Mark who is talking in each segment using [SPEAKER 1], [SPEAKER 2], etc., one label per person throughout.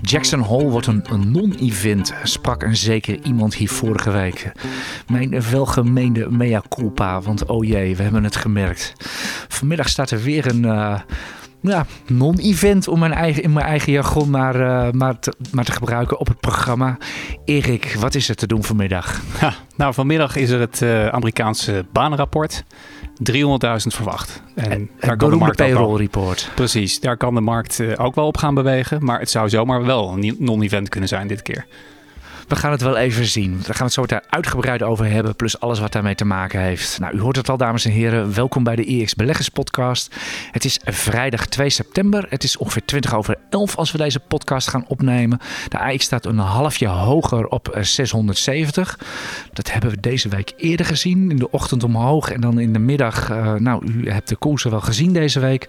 [SPEAKER 1] Jackson Hole wordt een, non-event, sprak een zeker iemand hier vorige week. Mijn welgemeende mea culpa, want oh jee, we hebben het gemerkt. Vanmiddag staat er weer een uh, ja, non-event om mijn eigen, in mijn eigen jargon maar, uh, maar, te, maar te gebruiken op het programma. Erik, wat is er te doen vanmiddag?
[SPEAKER 2] Nou, vanmiddag is er het uh, Amerikaanse banenrapport. 300.000 verwacht.
[SPEAKER 1] En, en daar kan de markt payroll report.
[SPEAKER 2] Precies, daar kan de markt uh, ook wel op gaan bewegen. Maar het zou zomaar wel een non-event kunnen zijn dit keer.
[SPEAKER 1] We gaan het wel even zien. Daar gaan we het zo uitgebreid over hebben. Plus alles wat daarmee te maken heeft. Nou, u hoort het al, dames en heren. Welkom bij de EX Beleggers Podcast. Het is vrijdag 2 september. Het is ongeveer 20 over 11 als we deze podcast gaan opnemen. De AX staat een halfje hoger op 670. Dat hebben we deze week eerder gezien. In de ochtend omhoog en dan in de middag. Uh, nou, u hebt de koersen wel gezien deze week.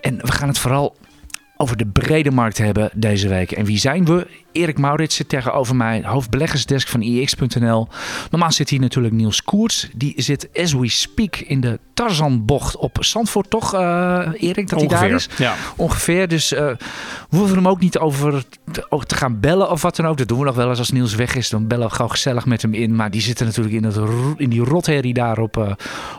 [SPEAKER 1] En we gaan het vooral over de brede markt hebben deze week. En wie zijn we? Erik Maurits zit tegenover mij, hoofdbeleggersdesk van IX.nl. Normaal zit hier natuurlijk Niels Koerts. Die zit as we speak in de Tarzanbocht op Zandvoort, toch uh, Erik? Dat
[SPEAKER 2] Ongeveer,
[SPEAKER 1] hij daar is?
[SPEAKER 2] Ja.
[SPEAKER 1] Ongeveer. Dus uh, we hoeven hem ook niet over te, over te, gaan bellen of wat dan ook. Dat doen we nog wel eens als Niels weg is. Dan bellen we gewoon gezellig met hem in. Maar die zitten natuurlijk in, het, in die rotherrie daar op, uh,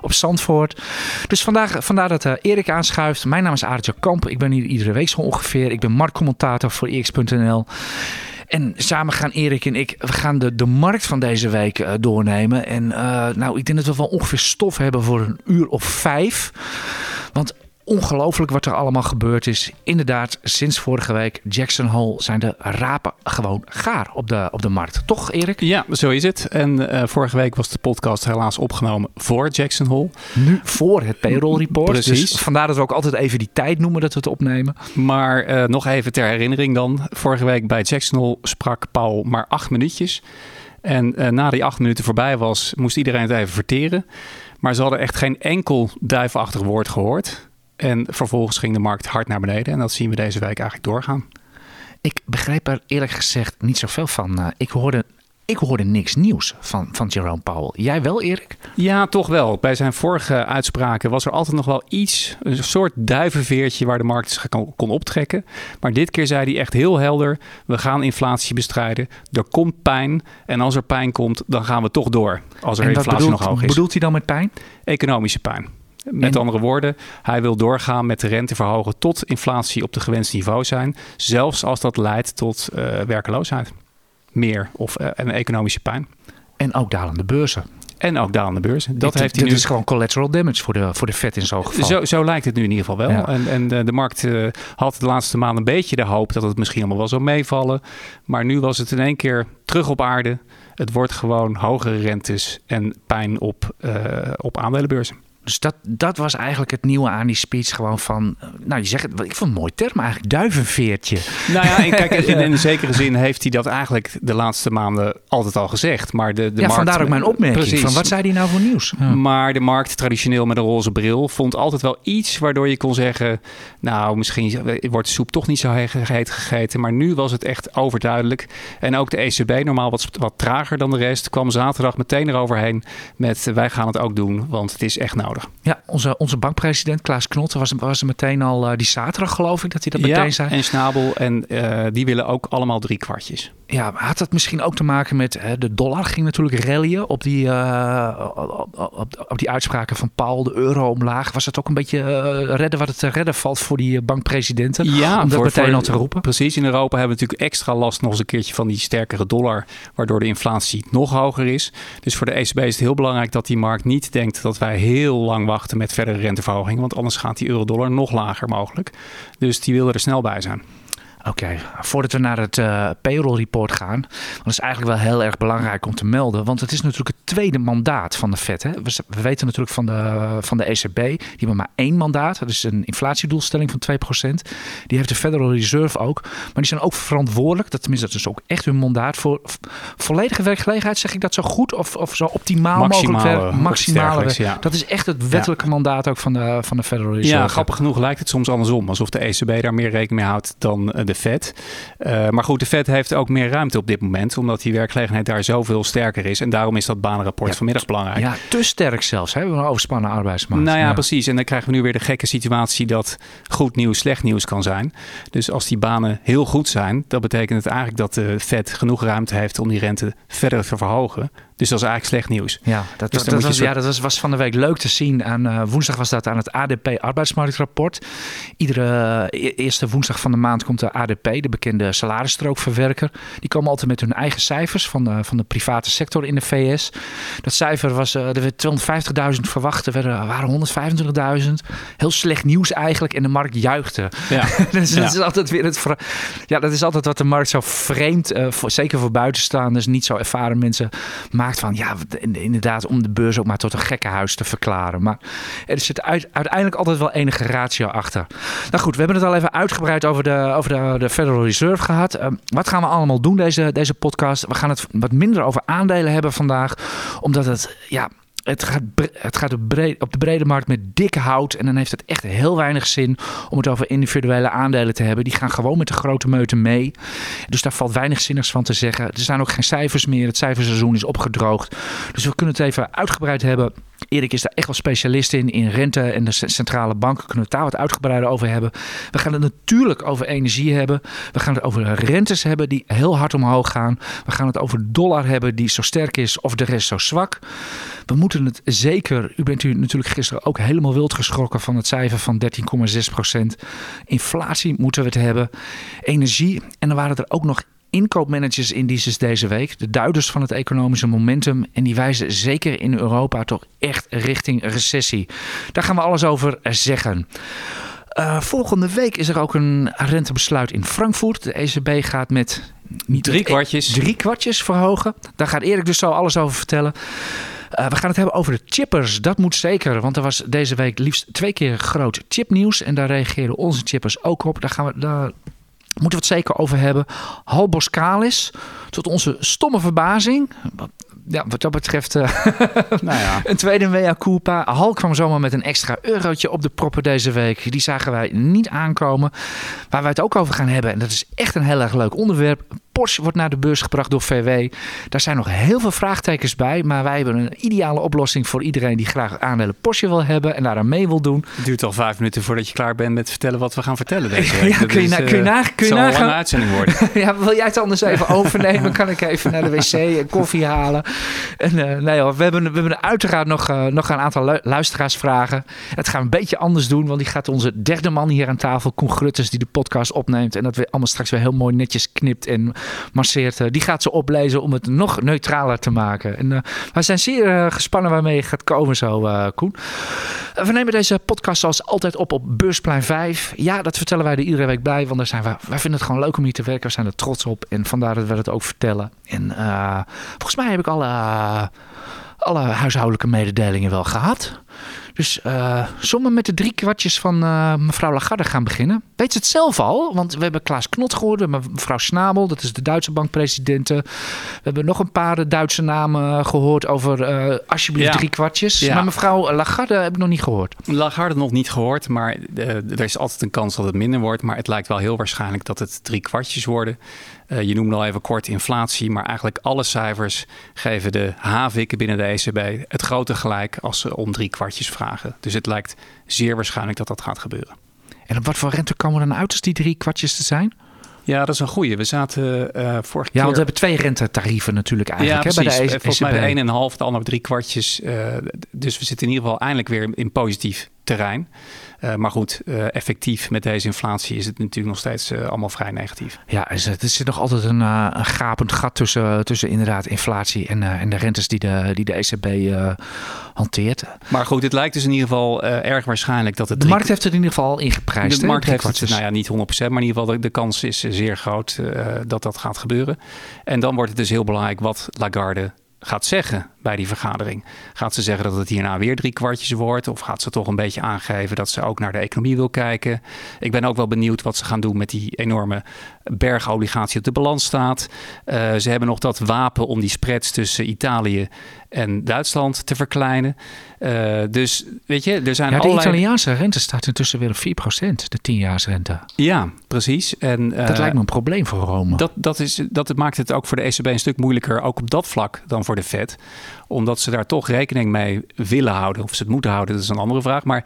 [SPEAKER 1] op Zandvoort. Dus vandaag, vandaar dat Erik aanschuift. Mijn naam is Aartje Kamp. Ik ben hier iedere week zo ongeveer. Ik ben marktcommentator voor IX.nl. En samen gaan Erik en ik, we gaan de, de markt van deze week uh, doornemen. En uh, nou, ik denk dat we wel ongeveer stof hebben voor een uur of vijf. Want ongelooflijk wat er allemaal gebeurd is. Inderdaad, sinds vorige week Jackson Hole zijn de rapen gewoon gaar op de, op de markt. Toch, Erik?
[SPEAKER 2] Ja, zo is het. En uh, vorige week was de podcast helaas opgenomen voor Jackson Hole.
[SPEAKER 1] Nu voor het payroll report.
[SPEAKER 2] Precies.
[SPEAKER 1] Dus vandaar dat we ook altijd even die tijd noemen dat we het opnemen.
[SPEAKER 2] Maar uh, nog even ter herinnering dan. Vorige week bij Jackson Hole sprak Paul maar acht minuutjes. En uh, na die acht minuten voorbij was, moest iedereen het even verteren. Maar ze hadden echt geen enkel duivenachtig woord gehoord. En vervolgens ging de markt hard naar beneden. En dat zien we deze week eigenlijk doorgaan.
[SPEAKER 1] Ik begreep er eerlijk gezegd niet zoveel van. Uh, ik hoorde ik hoorde niks nieuws van, van Jerome Powell. Jij wel, Erik?
[SPEAKER 2] Ja, toch wel. Bij zijn vorige uitspraken was er altijd nog wel iets, een soort duivenveertje waar de markt zich kon, kon optrekken. Maar dit keer zei hij echt heel helder: we gaan inflatie bestrijden. Er komt pijn. En als er pijn komt, dan gaan we toch door. Als er inflatie
[SPEAKER 1] bedoelt,
[SPEAKER 2] nog hoog is.
[SPEAKER 1] bedoelt hij dan met pijn?
[SPEAKER 2] Economische pijn. Met andere woorden, hij wil doorgaan met de rente verhogen tot inflatie op de gewenste niveau zijn. Zelfs als dat leidt tot uh, werkeloosheid. Meer of uh, een economische pijn.
[SPEAKER 1] En ook dalende beurzen.
[SPEAKER 2] En ook dalende beurzen. Dat
[SPEAKER 1] dit,
[SPEAKER 2] heeft hij
[SPEAKER 1] dit
[SPEAKER 2] nu...
[SPEAKER 1] is gewoon collateral damage voor de, voor de vet in zo'n geval.
[SPEAKER 2] Zo, zo lijkt het nu in ieder geval wel. Ja. En, en de, de markt uh, had de laatste maanden een beetje de hoop dat het misschien allemaal wel zou meevallen. Maar nu was het in één keer terug op aarde. Het wordt gewoon hogere rentes en pijn op, op aandelenbeurzen.
[SPEAKER 1] Dus dat, dat was eigenlijk het nieuwe aan die speech. Gewoon van, nou je zegt het, ik vond het een mooi term eigenlijk, duivenveertje.
[SPEAKER 2] Nou ja, en kijk, in, in zekere zin heeft hij dat eigenlijk de laatste maanden altijd al gezegd. Maar de, de
[SPEAKER 1] ja,
[SPEAKER 2] markt,
[SPEAKER 1] vandaar ook mijn opmerking. Precies. Van wat zei hij nou voor nieuws?
[SPEAKER 2] Ja. Maar de markt, traditioneel met een roze bril, vond altijd wel iets waardoor je kon zeggen... nou, misschien wordt de soep toch niet zo heet gegeten. Maar nu was het echt overduidelijk. En ook de ECB, normaal wat, wat trager dan de rest, kwam zaterdag meteen eroverheen met... wij gaan het ook doen, want het is echt nodig.
[SPEAKER 1] Ja, onze, onze bankpresident Klaas Knot was, was er meteen al uh, die zaterdag geloof ik dat hij dat meteen
[SPEAKER 2] ja,
[SPEAKER 1] zei.
[SPEAKER 2] en Snabel en uh, die willen ook allemaal drie kwartjes.
[SPEAKER 1] Ja, had dat misschien ook te maken met hè, de dollar ging natuurlijk rallyen op die, uh, op, op, op, die uitspraken van Paul, de euro omlaag. Was het ook een beetje redden wat het te redden valt voor die bankpresidenten?
[SPEAKER 2] Ja,
[SPEAKER 1] om dat
[SPEAKER 2] voor,
[SPEAKER 1] meteen
[SPEAKER 2] voor,
[SPEAKER 1] al te roepen.
[SPEAKER 2] Precies, in Europa hebben we natuurlijk extra last nog eens een keertje van die sterkere dollar, waardoor de inflatie nog hoger is. Dus voor de ECB is het heel belangrijk dat die markt niet denkt dat wij heel lang wachten met verdere renteverhoging, want anders gaat die euro-dollar nog lager mogelijk. Dus die willen er snel bij zijn.
[SPEAKER 1] Oké, voordat we naar het uh, payroll report gaan, dat is eigenlijk wel heel erg belangrijk om te melden, want het is natuurlijk het tweede mandaat van de Fed. Hè? We, we, weten natuurlijk van de, van de ECB, die hebben maar één mandaat, dat is een inflatiedoelstelling van 2%. Die heeft de Federal Reserve ook, maar die zijn ook verantwoordelijk, dat, tenminste dat is ook echt hun mandaat, voor volledige werkgelegenheid, zeg ik dat zo goed of, of zo optimaal
[SPEAKER 2] maximale,
[SPEAKER 1] mogelijk werk, maximale ja. Dat is echt het wettelijke ja. mandaat ook van de, van de Federal Reserve.
[SPEAKER 2] Ja, grappig genoeg lijkt het soms andersom, alsof de ECB daar meer rekening mee houdt dan de de Fed. Uh, maar goed, de Fed heeft ook meer ruimte op dit moment, omdat die werkgelegenheid daar zoveel sterker is. En daarom is dat banenrapport
[SPEAKER 1] ja,
[SPEAKER 2] vanmiddag belangrijk.
[SPEAKER 1] Ja, te sterk zelfs. Hebben we een overspannen arbeidsmarkt.
[SPEAKER 2] Nou ja, precies. En dan krijgen we nu weer de gekke situatie dat goed nieuws slecht nieuws kan zijn. Dus als die banen heel goed zijn, dan betekent het eigenlijk dat de Fed genoeg ruimte heeft om die rente verder te verhogen. Dus dat is eigenlijk slecht nieuws.
[SPEAKER 1] Ja, dat, dus dat, was, ja, dat was, was, van de week leuk te zien. Aan, uh, woensdag was dat aan het ADP arbeidsmarktrapport. Iedere uh, eerste woensdag van de maand komt de ADP, de bekende salarisstrookverwerker. Die komen altijd met hun eigen cijfers van de, van de private sector in de VS. Dat cijfer was, uh, er werd 250.000 verwacht, er werden, waren 125.000. Heel slecht nieuws eigenlijk en de markt juichte. Ja. dus dat is altijd weer het... Ja, dat is altijd wat de markt zo vreemd, voor, zeker voor buitenstaanders, niet zo ervaren mensen, van ja, inderdaad, om de beurs ook maar tot een gekkenhuis te verklaren. Maar er zit uiteindelijk altijd wel enige ratio achter. Nou goed, we hebben het al even uitgebreid over de, over de, de Federal Reserve gehad. Uh, wat gaan we allemaal doen deze, deze podcast? We gaan het wat minder over aandelen hebben vandaag, omdat het ja, het gaat, het gaat op, de brede markt met dikke hout. En dan heeft het echt heel weinig zin om het over individuele aandelen te hebben. Die gaan gewoon met de grote meuten mee. Dus daar valt weinig zinnigs van te zeggen. Er zijn ook geen cijfers meer. Het cijferseizoen is opgedroogd. Dus we kunnen het even uitgebreid hebben Erik is daar echt wel specialist in. In rente en de centrale banken kunnen we het daar wat uitgebreider over hebben. We gaan het natuurlijk over energie hebben. We gaan het over rentes hebben die heel hard omhoog gaan. We gaan het over dollar hebben die zo sterk is of de rest zo zwak. We moeten het zeker, u bent u natuurlijk gisteren ook helemaal wild geschrokken van het cijfer van 13,6%. Inflatie moeten we het hebben. Energie. En dan waren er ook nog inkoopmanagers indices deze week. De duiders van het economische momentum. En die wijzen zeker in Europa toch echt richting recessie. Daar gaan we alles over zeggen. Uh, volgende week is er ook een rentebesluit in Frankfurt. De ECB gaat met
[SPEAKER 2] niet drie kwartjes.
[SPEAKER 1] drie kwartjes verhogen. Daar gaat Erik dus zo alles over vertellen. Uh, we gaan het hebben over de chippers. Dat moet zeker, want er was deze week liefst twee keer groot chipnieuws. En daar reageerden onze chippers ook op. Daar gaan we, daar moeten we het zeker over hebben. Hal Boskalis, tot onze stomme verbazing. Ja, wat dat betreft uh, nou ja. een tweede mea culpa. Hal kwam zomaar met een extra eurotje op de proppen deze week. Die zagen wij niet aankomen. Waar wij het ook over gaan hebben, en dat is echt een heel erg leuk onderwerp. Porsche wordt naar de beurs gebracht door VW. Daar zijn nog heel veel vraagtekens bij. Maar wij hebben een ideale oplossing voor iedereen die graag aandelen Porsche wil hebben en daaraan mee wil doen.
[SPEAKER 2] Het duurt al vijf minuten voordat je klaar bent met vertellen wat we gaan vertellen deze week.
[SPEAKER 1] ja, kun je, na, kun je, na, kun je
[SPEAKER 2] een lange uitzending worden.
[SPEAKER 1] ja, wil jij het anders even overnemen? kan ik even naar de wc en koffie halen? En, uh, nee hoor, we hebben, we hebben uiteraard nog, uh, nog een aantal luisteraarsvragen. Het gaan we een beetje anders doen, want die gaat onze derde man hier aan tafel, Koen Grutters, die de podcast opneemt. En dat we allemaal straks weer heel mooi netjes knipt en masseert. Uh, die gaat ze oplezen om het nog neutraler te maken. En uh, wij zijn zeer uh, gespannen waarmee je gaat komen zo, Koen. we nemen deze podcast zoals altijd op op Beursplein 5. Ja, dat vertellen wij er iedere week bij, want daar zijn we, wij vinden het gewoon leuk om hier te werken. We zijn er trots op en vandaar dat we het ook vertellen. En volgens mij heb ik alle, alle huishoudelijke mededelingen wel gehad. Dus uh, zullen met de drie kwartjes van uh, mevrouw Lagarde gaan beginnen? Weet ze het zelf al? Want we hebben Klaas Knot gehoord, mevrouw Snabel, dat is de Duitse bankpresidente. We hebben nog een paar Duitse namen gehoord over uh, alsjeblieft drie kwartjes. Ja. Maar mevrouw Lagarde heb ik nog niet gehoord.
[SPEAKER 2] Lagarde nog niet gehoord, maar er is altijd een kans dat het minder wordt. Maar het lijkt wel heel waarschijnlijk dat het drie kwartjes worden. Uh, je noemde al even kort inflatie, maar eigenlijk alle cijfers geven de haviken binnen de ECB het grote gelijk als ze om drie kwartjes vragen. Dus het lijkt zeer waarschijnlijk dat dat gaat gebeuren.
[SPEAKER 1] En op wat voor rente komen we dan uit als die drie kwartjes te zijn?
[SPEAKER 2] Ja, dat is een goede. We zaten uh, vorige
[SPEAKER 1] ja, want we hebben twee rentetarieven natuurlijk eigenlijk.
[SPEAKER 2] Ja,
[SPEAKER 1] hè,
[SPEAKER 2] bij de Volgens mij de 1,5, de andere drie kwartjes. Uh, dus we zitten in ieder geval eindelijk weer in positief terrein. Uh, maar goed, uh, effectief met deze inflatie is het natuurlijk nog steeds uh, allemaal vrij negatief.
[SPEAKER 1] Ja, er zit nog altijd een, een gapend gat tussen, tussen inderdaad inflatie en, en de rentes die de, die de ECB hanteert.
[SPEAKER 2] Maar goed, het lijkt dus in ieder geval erg waarschijnlijk dat het...
[SPEAKER 1] De markt heeft het in ieder geval al ingeprijsd.
[SPEAKER 2] De markt heeft het, nou ja, niet 100%, maar in ieder geval de, de kans is zeer groot dat dat gaat gebeuren. En dan wordt het dus heel belangrijk wat Lagarde gaat zeggen bij die vergadering. Gaat ze zeggen dat het hierna weer drie kwartjes wordt? Of gaat ze toch een beetje aangeven dat ze ook naar de economie wil kijken? Ik ben ook wel benieuwd wat ze gaan doen met die enorme bergobligatie op de balans staat. Uh, ze hebben nog dat wapen om die spreads tussen Italië en Duitsland te verkleinen. Uh, dus weet je, er zijn
[SPEAKER 1] ja,
[SPEAKER 2] de
[SPEAKER 1] Italiaanse rente staat intussen weer op 4%, de 10-jaarsrente.
[SPEAKER 2] Ja, precies. En,
[SPEAKER 1] uh, dat lijkt me een probleem voor Rome.
[SPEAKER 2] Dat, dat, is, dat maakt het ook voor de ECB een stuk moeilijker, ook op dat vlak, dan voor de Fed omdat ze daar toch rekening mee willen houden. Of ze het moeten houden, dat is een andere vraag. Maar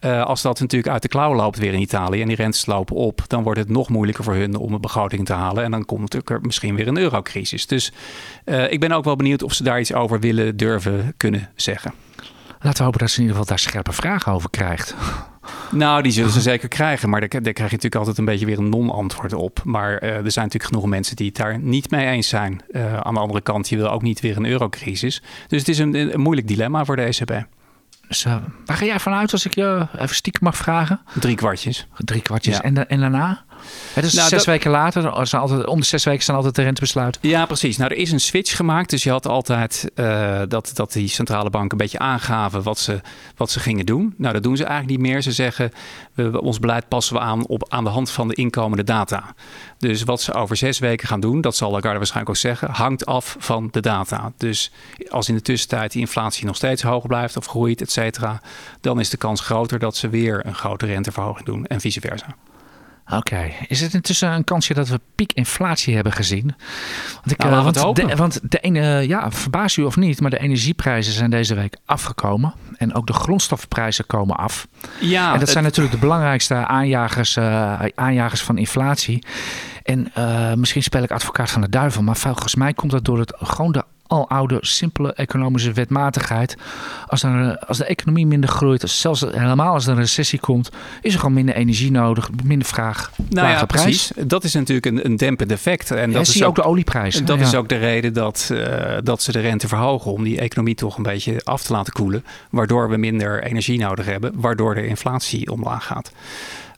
[SPEAKER 2] uh, als dat natuurlijk uit de klauwen loopt weer in Italië en die rentes lopen op, dan wordt het nog moeilijker voor hun om een begroting te halen. En dan komt natuurlijk er misschien weer een eurocrisis. Dus uh, ik ben ook wel benieuwd of ze daar iets over willen, durven, kunnen zeggen.
[SPEAKER 1] Laten we hopen dat ze in ieder geval daar scherpe vragen over krijgt.
[SPEAKER 2] Nou, die zullen ze zeker krijgen. Maar daar, daar krijg je natuurlijk altijd een beetje weer een non-antwoord op. Maar uh, er zijn natuurlijk genoeg mensen die het daar niet mee eens zijn. Uh, aan de andere kant, je wil ook niet weer een eurocrisis. Dus het is een, een moeilijk dilemma voor de ECB.
[SPEAKER 1] Dus, uh, waar ga jij vanuit als ik je even stiekem mag vragen?
[SPEAKER 2] Drie kwartjes.
[SPEAKER 1] Drie kwartjes. Ja. En, en daarna? Het is nou, zes weken later, altijd, om de zes weken staan altijd de rentebesluit.
[SPEAKER 2] Ja, precies. Nou, er is een switch gemaakt. Dus je had altijd uh, dat, dat die centrale banken een beetje aangaven wat ze, wat ze gingen doen. Nou, dat doen ze eigenlijk niet meer. Ze zeggen, we, ons beleid passen we aan op, aan de hand van de inkomende data. Dus wat ze over zes weken gaan doen, dat zal Lagarde waarschijnlijk ook zeggen, hangt af van de data. Dus als in de tussentijd die inflatie nog steeds hoog blijft of groeit, et cetera, dan is de kans groter dat ze weer een grote renteverhoging doen en vice versa.
[SPEAKER 1] Oké. Is het intussen een kansje dat we piekinflatie hebben gezien?
[SPEAKER 2] Want, ik, nou, uh,
[SPEAKER 1] want, de, want de ene, ja, verbaas u of niet, maar de energieprijzen zijn deze week afgekomen. En ook de grondstoffenprijzen komen af.
[SPEAKER 2] Ja,
[SPEAKER 1] en dat zijn natuurlijk de belangrijkste aanjagers, uh, aanjagers van inflatie. En uh, misschien speel ik advocaat van de duivel, maar volgens mij komt dat door het gewoon de al oude, simpele economische wetmatigheid. Als, er, als de economie minder groeit, zelfs helemaal als er een recessie komt, is er gewoon minder energie nodig, minder vraag,
[SPEAKER 2] nou ja, prijs. precies. Dat is natuurlijk een, een dempend effect. En
[SPEAKER 1] dat
[SPEAKER 2] is
[SPEAKER 1] ook, de olieprijs.
[SPEAKER 2] Dat is ook de reden dat, uh, dat ze de rente verhogen om die economie toch een beetje af te laten koelen, waardoor we minder energie nodig hebben, waardoor de inflatie omlaag gaat.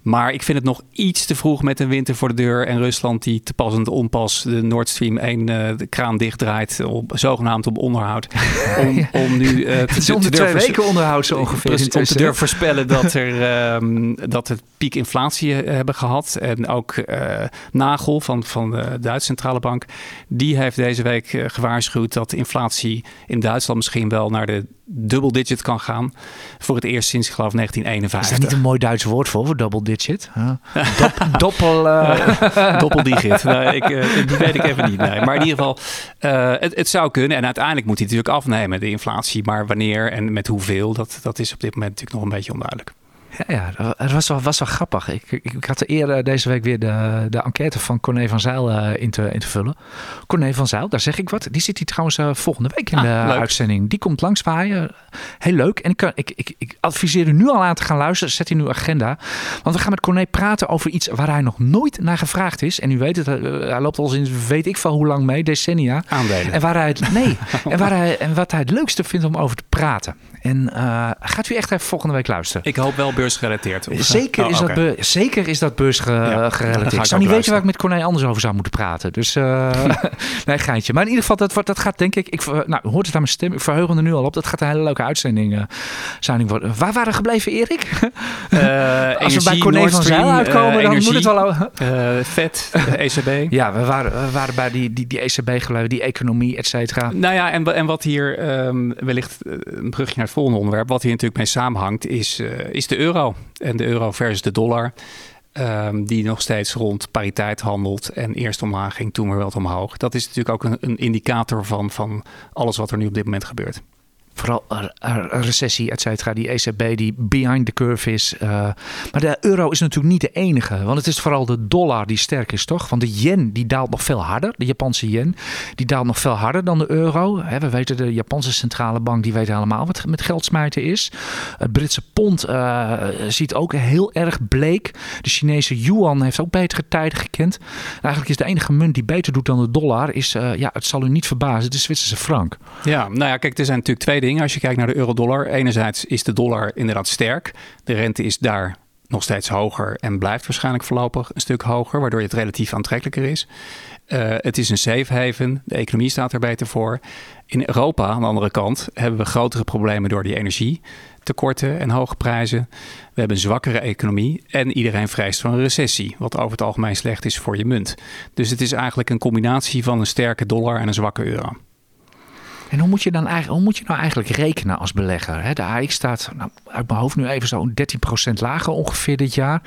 [SPEAKER 2] Maar ik vind het nog iets te vroeg met een winter voor de deur. En Rusland die te pas en te onpas de Nord Stream 1 uh, eh, de kraan dichtdraait. Op, zogenaamd op onderhoud. Om, om nu uh,
[SPEAKER 1] te, te, te twee weken onderhoud zo ongeveer.
[SPEAKER 2] om te durven voorspellen dat, er, um, dat het piek inflatie uh, hebben gehad. En ook Nagel van, van de Duitse Centrale Bank. Die heeft deze week gewaarschuwd dat de inflatie in Duitsland misschien wel naar de double digit kan gaan. Voor het eerst sinds, ik geloof, 1951.
[SPEAKER 1] Is dat niet een mooi Duits woord voor, voor double digit? Dop, doppel...
[SPEAKER 2] Uh... Doppeldigit. Nee, ik, uh, die weet ik even niet. Nee. Maar in ieder geval, uh, het, het, zou kunnen. En uiteindelijk moet hij natuurlijk afnemen, de inflatie. Maar wanneer en met hoeveel, dat, dat is op dit moment natuurlijk nog een beetje onduidelijk.
[SPEAKER 1] Ja, ja het was wel, was wel grappig. Ik, ik, ik had eerder deze week weer de, de enquête van Corné van Zijl uh, in, te, in te vullen. Corné van Zijl, daar zeg ik wat. Die zit hier trouwens uh, volgende week in ah, de leuk. uitzending. Die komt langs waaien. Heel leuk. En ik, kan, ik, ik, ik adviseer u nu al aan te gaan luisteren. Zet in uw agenda. Want we gaan met Corné praten over iets waar hij nog nooit naar gevraagd is. En u weet het, hij loopt al sinds weet ik van hoe lang mee, decennia.
[SPEAKER 2] Aandelen.
[SPEAKER 1] En, waar hij het, nee, en, waar hij, en wat hij het leukste vindt om over te praten. En uh, gaat u echt even volgende week luisteren?
[SPEAKER 2] Ik hoop wel beursgerelateerd.
[SPEAKER 1] Zeker, oh, is okay. dat zeker is dat beursgerelateerd. Ja, ik zou niet weten waar ik met Corné anders over zou moeten praten. Dus uh, nee, geintje. Maar in ieder geval, dat, dat gaat denk ik... ik nou, hoort het aan mijn stem? Ik verheug me er nu al op. Dat gaat een hele leuke uitzending, uh, worden. Waar waren we gebleven, Erik?
[SPEAKER 2] Uh, Als
[SPEAKER 1] we bij Corné van Zijl uitkomen, dan
[SPEAKER 2] energie,
[SPEAKER 1] moet het wel...
[SPEAKER 2] vet, ECB.
[SPEAKER 1] ja, we waren, we waren bij die, die, die ECB gebleven, die economie, et cetera.
[SPEAKER 2] Nou ja, en, en wat hier um, wellicht een brugje naar het volgende onderwerp, wat hier natuurlijk mee samenhangt, is, uh, is de euro. En de euro versus de dollar. Um, die nog steeds rond pariteit handelt. En eerst omlaag ging, toen weer wat omhoog. Dat is natuurlijk ook een, een indicator van, van alles wat er nu op dit moment gebeurt.
[SPEAKER 1] Vooral recessie, et cetera. Die ECB die behind the curve is. Uh, maar de euro is natuurlijk niet de enige. Want het is vooral de dollar die sterk is, toch? Want de yen die daalt nog veel harder. De Japanse yen die daalt nog veel harder dan de euro. we weten, de Japanse centrale bank die weet helemaal wat met geld smijten is. Het Britse pond uh, ziet ook heel erg bleek. De Chinese yuan heeft ook betere tijden gekend. eigenlijk is de enige munt die beter doet dan de dollar... is, uh, ja, het zal u niet verbazen, de Zwitserse frank.
[SPEAKER 2] Ja, nou ja, kijk, er zijn natuurlijk twee als je kijkt naar de euro-dollar. Enerzijds is de dollar inderdaad sterk. De rente is daar nog steeds hoger en blijft waarschijnlijk voorlopig een stuk hoger, waardoor het relatief aantrekkelijker is. Uh, het is een safe haven, de economie staat er beter voor. In Europa, aan de andere kant, hebben we grotere problemen door die energietekorten en hoge prijzen. We hebben een zwakkere economie en iedereen vreest van een recessie, wat over het algemeen slecht is voor je munt. Dus het is eigenlijk een combinatie van een sterke dollar en een zwakke euro.
[SPEAKER 1] En hoe moet je, dan eigenlijk, hoe moet je nou eigenlijk rekenen als belegger? De AX staat nou, uit mijn hoofd nu even zo'n 13% lager ongeveer dit jaar.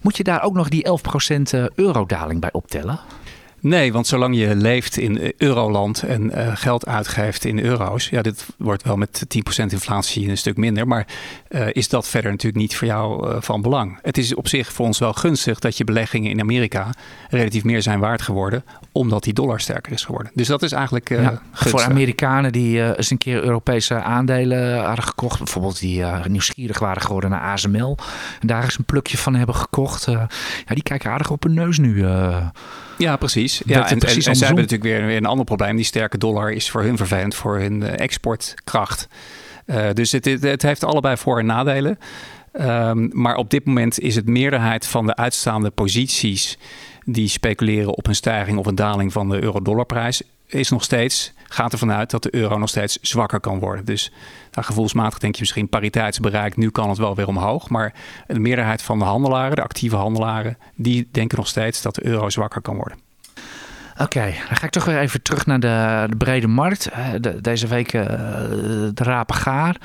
[SPEAKER 1] Moet je daar ook nog die 11% eh, eurodaling bij optellen?
[SPEAKER 2] Nee, want zolang je leeft in eh, euroland en uh, geld uitgeeft in euro's, ja, dit wordt wel met 10% inflatie een stuk minder, maar uh, is dat verder natuurlijk niet voor jou uh, van belang. Het is op zich voor ons wel gunstig dat je beleggingen in Amerika relatief meer zijn waard geworden, omdat die dollar sterker is geworden. Dus dat is eigenlijk ja,
[SPEAKER 1] voor Amerikanen die eens een keer Europese aandelen hadden gekocht, bijvoorbeeld die nieuwsgierig waren geworden naar ASML en daar eens een plukje van hebben gekocht, ja, die kijken aardig op hun neus nu.
[SPEAKER 2] Ja, precies. Ja, en, precies en, en zij hebben natuurlijk weer, weer, een ander probleem. Die sterke dollar is voor hun vervelend voor hun eh, exportkracht. Uh, dus het, het, heeft allebei voor- en nadelen. Um, maar op dit moment is het meerderheid van de uitstaande posities die speculeren op een stijging of een daling van de euro-dollarprijs, is nog steeds, gaat ervan uit dat de euro nog steeds zwakker kan worden. Dus nou, gevoelsmatig denk je misschien pariteitsbereik, nu kan het wel weer omhoog. Maar de meerderheid van de handelaren, de actieve handelaren, die denken nog steeds dat de euro zwakker kan worden.
[SPEAKER 1] Oké, dan ga ik toch weer even terug naar de, de brede markt. Eh, de, deze week uh, de rapen gaar.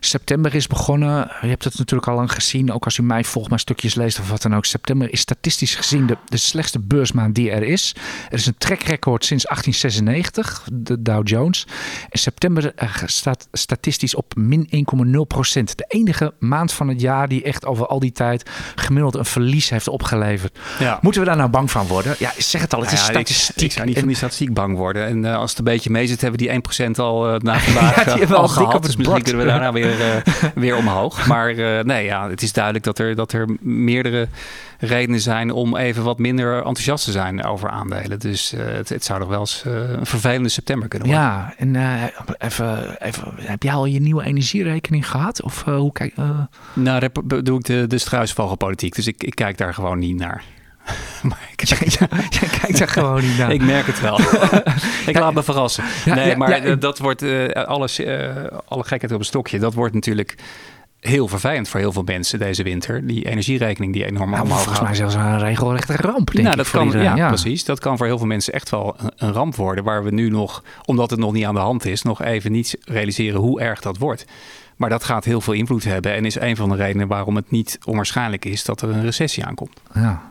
[SPEAKER 1] September is begonnen. Je hebt het natuurlijk al lang gezien. Ook als u mij volgt, maar stukjes leest of wat dan ook. September is statistisch gezien de, de slechtste beursmaand die er is. Er is een trackrecord sinds 1896, de Dow Jones. En september uh, staat statistisch op min 1,0 procent. De enige maand van het jaar die echt over al die tijd gemiddeld een verlies heeft opgeleverd. Ja. Moeten we daar nou bang van worden? Ja, zeg het al, het is nou ja, statistisch
[SPEAKER 2] ik zou niet van die statistiek bang worden. En uh, als het een beetje mee zit, hebben we die 1% al uh, na vandaag ja, uh, al gehad. Dus misschien kunnen we daarna weer, weer omhoog. Maar nee, ja, het is duidelijk dat er, dat er meerdere redenen zijn om even wat minder enthousiast te zijn over aandelen. Dus het, het, zou toch wel eens een vervelende september kunnen worden.
[SPEAKER 1] Ja, en even, even, heb jij al je nieuwe energierekening gehad? Of hoe kijk
[SPEAKER 2] Nou, daar doe ik de, de struisvogelpolitiek. Dus ik, ik kijk daar gewoon niet naar.
[SPEAKER 1] maar ik, jij, kijkt er gewoon niet naar.
[SPEAKER 2] ik merk het wel. ik laat me verrassen. nee, maar dat wordt uh, alles, uh, alle gekheid op een stokje. Dat wordt natuurlijk heel vervelend voor heel veel mensen deze winter. Die energierekening die enorm
[SPEAKER 1] nou, omhoog Volgens mij zelfs een regelrechte ramp, denk
[SPEAKER 2] nou, dat kan, ja, ja, precies. Dat kan voor heel veel mensen echt wel een, een, ramp worden. Waar we nu nog, omdat het nog niet aan de hand is, nog even niet realiseren hoe erg dat wordt. Maar dat gaat heel veel invloed hebben en is een van de redenen waarom het niet onwaarschijnlijk is dat er een recessie aankomt.
[SPEAKER 1] Ja.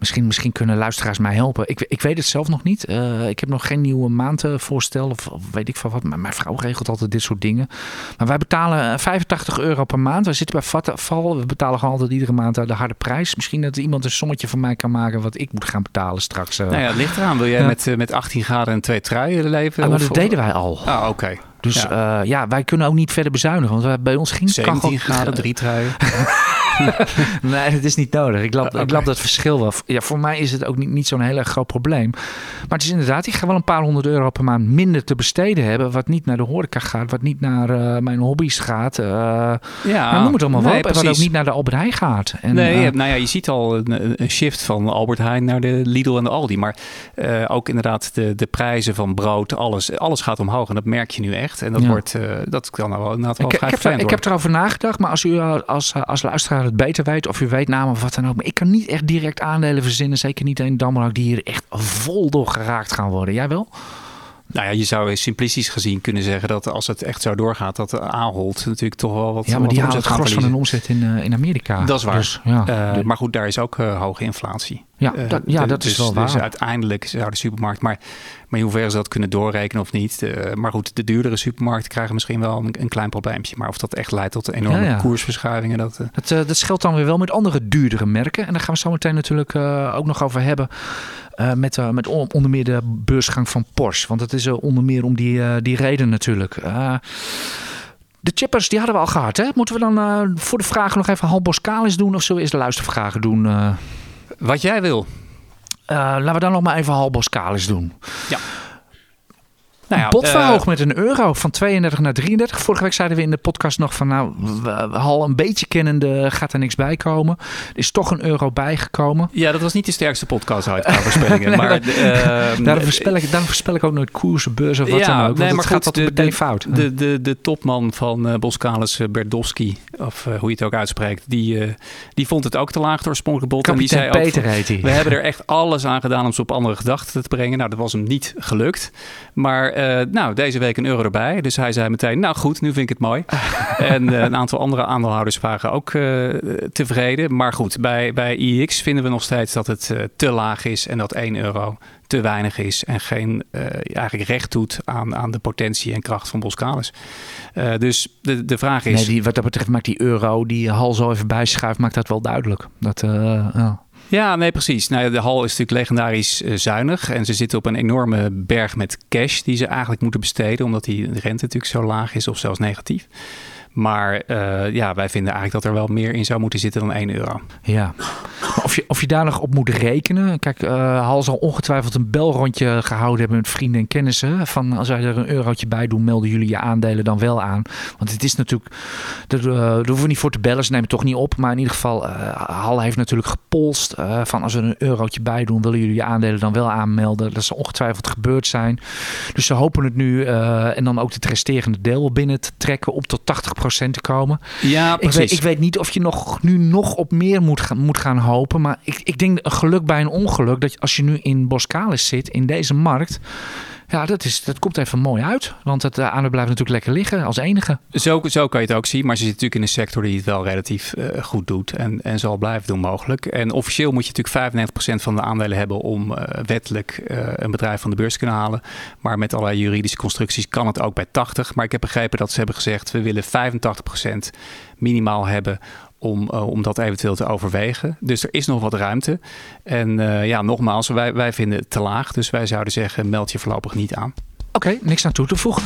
[SPEAKER 1] Misschien, misschien kunnen luisteraars mij helpen. Ik, ik weet het zelf nog niet. Uh, ik heb nog geen nieuwe maandvoorstel of, of weet ik van wat. Maar mijn vrouw regelt altijd dit soort dingen. Maar wij betalen 85 eh, euro per maand. We zitten bij Val. We betalen gewoon altijd iedere maand de harde prijs. Misschien dat iemand een sommetje van mij kan maken wat ik moet gaan betalen straks.
[SPEAKER 2] Nou ja, het ligt eraan. Wil jij met, met 18 graden en twee truien leven?
[SPEAKER 1] Ah, maar dat deden wij al.
[SPEAKER 2] Ah, oké.
[SPEAKER 1] Dus ja. ja. wij kunnen ook niet verder bezuinigen. Want bij ons ging
[SPEAKER 2] 17 graden, drie truien.
[SPEAKER 1] nee, dat is niet nodig. Ik geloof, ik dat verschil wel. Ja, voor mij is het ook niet, niet zo'n heel erg groot probleem. Maar het is inderdaad, ik ga wel een paar honderd euro per maand minder te besteden hebben. Wat niet naar de horeca gaat, wat niet naar uh, mijn hobby's gaat. Uh, ja, nou, noem het allemaal nee, wel Wat ook niet naar de Albert Heijn gaat.
[SPEAKER 2] En, nee, uh, nou ja, je ziet al een, een, shift van Albert Heijn naar de Lidl en de Aldi. Maar ook inderdaad de, de prijzen van brood, alles, alles gaat omhoog. En dat merk je nu echt. En dat, wordt, dat kan nou wel inderdaad wel
[SPEAKER 1] ik, ik, heb, ik heb erover nagedacht, maar als u als, als luisteraar het beter weet of u weet namen of wat dan ook. Maar ik kan niet echt direct aandelen verzinnen. Zeker niet een Damrak die hier echt vol door geraakt gaan worden. Jij wel?
[SPEAKER 2] Nou ja, je zou simplistisch gezien kunnen zeggen dat als het echt zo doorgaat, dat Ahold natuurlijk toch wel wat.
[SPEAKER 1] Ja, maar
[SPEAKER 2] wat
[SPEAKER 1] die halen
[SPEAKER 2] omzet
[SPEAKER 1] het gros van hun omzet in, eh, in Amerika.
[SPEAKER 2] Dat is waar.
[SPEAKER 1] Dus, ja,
[SPEAKER 2] Eh, maar goed, daar is ook eh, hoge inflatie.
[SPEAKER 1] ja, dat, ja, dat is
[SPEAKER 2] dus,
[SPEAKER 1] wel waar.
[SPEAKER 2] Dus uiteindelijk zou de supermarkt, maar, maar in hoeverre ze dat kunnen doorrekenen of niet. maar goed, de duurdere supermarkten krijgen misschien wel een, een klein probleempje. Maar of dat echt leidt tot enorme
[SPEAKER 1] Ja,
[SPEAKER 2] koersverschuivingen, dat.
[SPEAKER 1] Dat, dat scheelt dan weer wel met andere duurdere merken. En daar gaan we zo meteen natuurlijk ook nog over hebben. Eh, met, eh, met on- onder meer de beursgang van Porsche. Want het is eh, onder meer om die, die reden natuurlijk. De chippers, die hadden we al gehad. Hè? Moeten we dan voor de vragen nog even half Boskalis doen? Of zullen we eerst de luistervragen doen?
[SPEAKER 2] Wat jij wil.
[SPEAKER 1] laten we dan nog maar even half Boskalis doen.
[SPEAKER 2] Nou ja, eh,
[SPEAKER 1] met een euro van 32 naar 33. Vorige week zeiden we in de podcast nog van nou, al een beetje kennende gaat er niks bij komen. Er is toch een euro bijgekomen.
[SPEAKER 2] Ja, dat was niet de sterkste podcast uit qua voorspellingen.
[SPEAKER 1] Nee,
[SPEAKER 2] maar
[SPEAKER 1] maar-
[SPEAKER 2] eh,
[SPEAKER 1] Daarom voorspel, ik, daarom voorspel ik ook nooit koersen, beurzen of wat
[SPEAKER 2] Ja,
[SPEAKER 1] dan ook.
[SPEAKER 2] Nee,
[SPEAKER 1] het
[SPEAKER 2] maar
[SPEAKER 1] gaat altijd
[SPEAKER 2] de-
[SPEAKER 1] meteen
[SPEAKER 2] de-
[SPEAKER 1] fout.
[SPEAKER 2] De, de, de topman van eh Boskalis, Berdowski, of hoe je het ook uitspreekt, die, die vond het ook te laag door oorspronkelijk bod. En die
[SPEAKER 1] Kapitein
[SPEAKER 2] zei ook
[SPEAKER 1] Peter
[SPEAKER 2] van,
[SPEAKER 1] heet hij.
[SPEAKER 2] we hebben er echt alles aan gedaan om ze op andere gedachten te brengen. Nou, dat was hem niet gelukt. Maar eh, nou, deze week een euro erbij. Dus hij zei meteen, nou goed, nu vind ik het mooi. en eh, een aantal andere aandeelhouders waren ook eh, tevreden. Maar goed, bij, bij IX vinden we nog steeds dat het te laag is en dat 1 euro te weinig is en geen eh, eigenlijk recht doet aan, aan de potentie en kracht van Boskalis. Dus de, de vraag is.
[SPEAKER 1] Nee, die, wat dat betreft maakt die euro die Hal zo even bijschuift, maakt dat wel duidelijk. Dat, ja.
[SPEAKER 2] Ja, nee, precies. Nou, de hal is natuurlijk legendarisch eh, zuinig. En ze zitten op een enorme berg met cash die ze eigenlijk moeten besteden. Omdat die rente natuurlijk zo laag is of zelfs negatief. Maar eh, ja, wij vinden eigenlijk dat er wel meer in zou moeten zitten dan 1 euro.
[SPEAKER 1] Ja. Of je, of je daar nog op moet rekenen. Kijk, eh Hal zal ongetwijfeld een belrondje gehouden hebben met vrienden en kennissen. Van als wij er een eurotje bij doen, melden jullie je aandelen dan wel aan. Want het is natuurlijk. Daar, eh, hoeven we niet voor te bellen. Ze nemen het toch niet op. Maar in ieder geval, Hal heeft natuurlijk gepolst. van als we er een eurotje bij doen, willen jullie je aandelen dan wel aanmelden. Dat zal ongetwijfeld gebeurd zijn. Dus ze hopen het nu. en dan ook het resterende deel binnen te trekken. Om tot 80% te komen.
[SPEAKER 2] Ja,
[SPEAKER 1] Ik weet, ik weet niet of je nog, nu nog op meer moet gaan, moet gaan hopen. Maar ik, ik denk een geluk bij een ongeluk. Dat als je nu in Boskalis zit, in deze markt. Ja, dat, is, dat komt even mooi uit. Want het uh, aandeel blijft natuurlijk lekker liggen als enige.
[SPEAKER 2] Zo, zo kan je het ook zien. Maar ze zit natuurlijk in een sector die het wel relatief uh, goed doet. En, en zal blijven doen mogelijk. En officieel moet je natuurlijk 95% van de aandelen hebben om uh, wettelijk uh, een bedrijf van de beurs te kunnen halen. Maar met allerlei juridische constructies kan het ook bij 80. Maar ik heb begrepen dat ze hebben gezegd we willen 85% minimaal hebben om, uh, om dat eventueel te overwegen. Dus er is nog wat ruimte. En uh, ja, nogmaals, wij, wij vinden het te laag. Dus wij zouden zeggen, meld je voorlopig niet aan.
[SPEAKER 1] Oké, niks aan toe te voegen.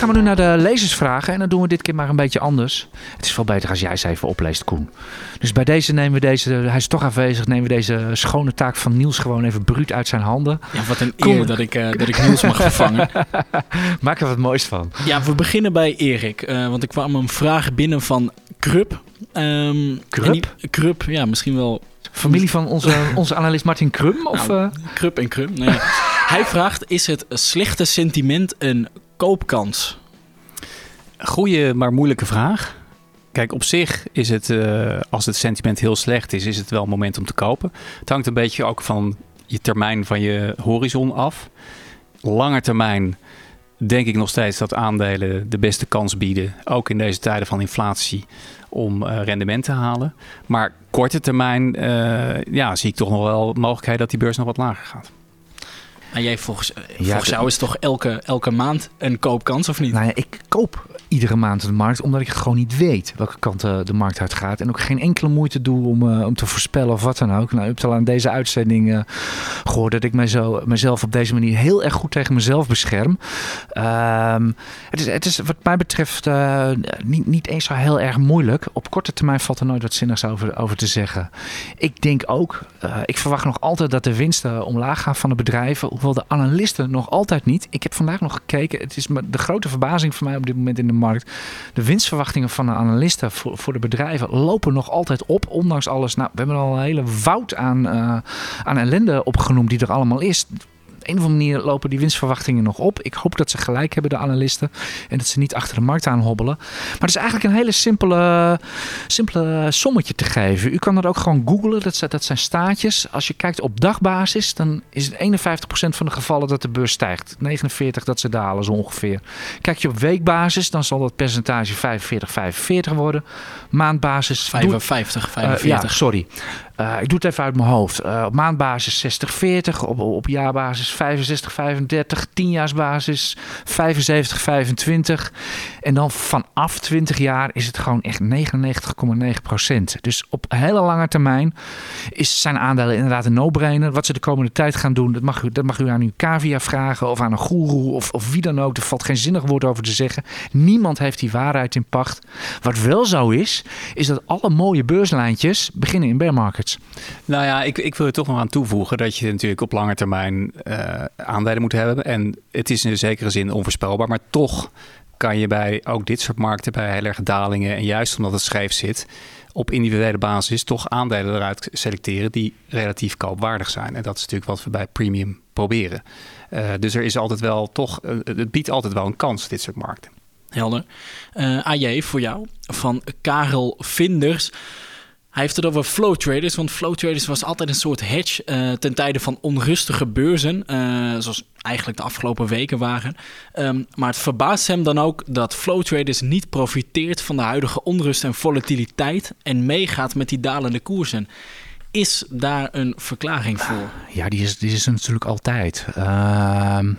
[SPEAKER 1] Gaan we nu naar de lezersvragen en dan doen we dit keer maar een beetje anders. Het is veel beter als jij ze even opleest, Koen. Dus bij deze nemen we deze, hij is toch aanwezig, nemen we deze schone taak van Niels gewoon even bruut uit zijn handen.
[SPEAKER 3] Ja, wat een eer dat ik, uh, dat ik Niels mag vervangen.
[SPEAKER 1] Maak er wat moois van.
[SPEAKER 3] Ja, we beginnen bij Erik, uh, want ik kwam een vraag binnen van Krup. Um,
[SPEAKER 1] Krup?
[SPEAKER 3] Die, Krup, ja, misschien wel
[SPEAKER 1] Familie van onze, onze analist Martin Krum? Of,
[SPEAKER 3] nou, uh... Krup en Krum. Nee. Hij vraagt: is het slechte sentiment een koopkans?
[SPEAKER 2] Goeie, maar moeilijke vraag. Kijk, op zich is het, uh, als het sentiment heel slecht is, is het wel een moment om te kopen. Het hangt een beetje ook van je termijn van je horizon af. Lange termijn denk ik nog steeds dat aandelen de beste kans bieden, ook in deze tijden van inflatie, om uh, rendement te halen. Maar korte termijn uh, ja, zie ik toch nog wel mogelijkheid dat die beurs nog wat lager gaat.
[SPEAKER 3] Maar jij volgens, ja, volgens jou is toch elke, elke maand een koopkans of niet?
[SPEAKER 1] Nou ja, ik koop iedere maand de markt omdat ik gewoon niet weet welke kant uh, de markt uit gaat. En ook geen enkele moeite doe om, uh, om te voorspellen of wat dan ook. Nou, u hebt al aan deze uitzending uh, gehoord dat ik mezelf, mezelf op deze manier heel erg goed tegen mezelf bescherm. Um, het, is, het is wat mij betreft uh, niet, niet eens zo heel erg moeilijk. Op korte termijn valt er nooit wat zinnigs over, over te zeggen. Ik denk ook, ik verwacht nog altijd dat de winsten omlaag gaan van de bedrijven. Hoewel de analisten nog altijd niet. Ik heb vandaag nog gekeken. Het is de grote verbazing voor mij op dit moment in de markt. De winstverwachtingen van de analisten voor, de bedrijven lopen nog altijd op. Ondanks alles. Nou, we hebben al een hele woud aan, uh, aan ellende opgenoemd die er allemaal is een of andere manier lopen die winstverwachtingen nog op. Ik hoop dat ze gelijk hebben, de analisten. En dat ze niet achter de markt aan hobbelen. Maar het is eigenlijk een hele simpele, simpele sommetje te geven. U kan dat ook gewoon googlen. Dat, dat zijn staatjes. Als je kijkt op dagbasis, dan is het 51% van de gevallen dat de beurs stijgt. 49% dat ze dalen zo ongeveer. Kijk je op weekbasis, dan zal dat percentage 45, 45 worden. Maandbasis... doe-
[SPEAKER 3] 55,
[SPEAKER 1] eh,
[SPEAKER 3] 45.
[SPEAKER 1] ja, sorry. Eh, ik doe het even uit mijn hoofd. Eh, op maandbasis 60, 40. Op, op jaarbasis 65, 35. Tienjaarsbasis 75, 25. En dan vanaf 20 jaar is het gewoon echt 99,9 procent. Dus op hele lange termijn is, zijn aandelen inderdaad een no-brainer. Wat ze de komende tijd gaan doen, dat mag u, dat mag u aan uw cavia vragen. Of aan een goeroe of, of wie dan ook. Er valt geen zinnig woord over te zeggen. Niemand heeft die waarheid in pacht. Wat wel zo is, is dat alle mooie beurslijntjes beginnen in bear markets.
[SPEAKER 2] Nou ja, ik, ik wil er toch nog aan toevoegen dat je natuurlijk op lange termijn eh, aandelen moet hebben. En het is in zekere zin onvoorspelbaar, maar toch kan je bij ook dit soort markten, bij heel erg dalingen en juist omdat het scheef zit, op individuele basis toch aandelen eruit selecteren die relatief koopwaardig zijn. En dat is natuurlijk wat we bij premium proberen. Eh, dus er is altijd wel toch, eh, het biedt altijd wel een kans, dit soort markten.
[SPEAKER 3] Helder. AJ, voor jou, van Karel Vinders. Hij heeft het over flow traders, want flow traders was altijd een soort hedge eh, ten tijde van onrustige beurzen, eh, zoals eigenlijk de afgelopen weken waren. Ehm, maar het verbaast hem dan ook dat flow traders niet profiteert van de huidige onrust en volatiliteit en meegaat met die dalende koersen. Is daar een verklaring voor?
[SPEAKER 1] Ja, die is, die is natuurlijk altijd. Ehm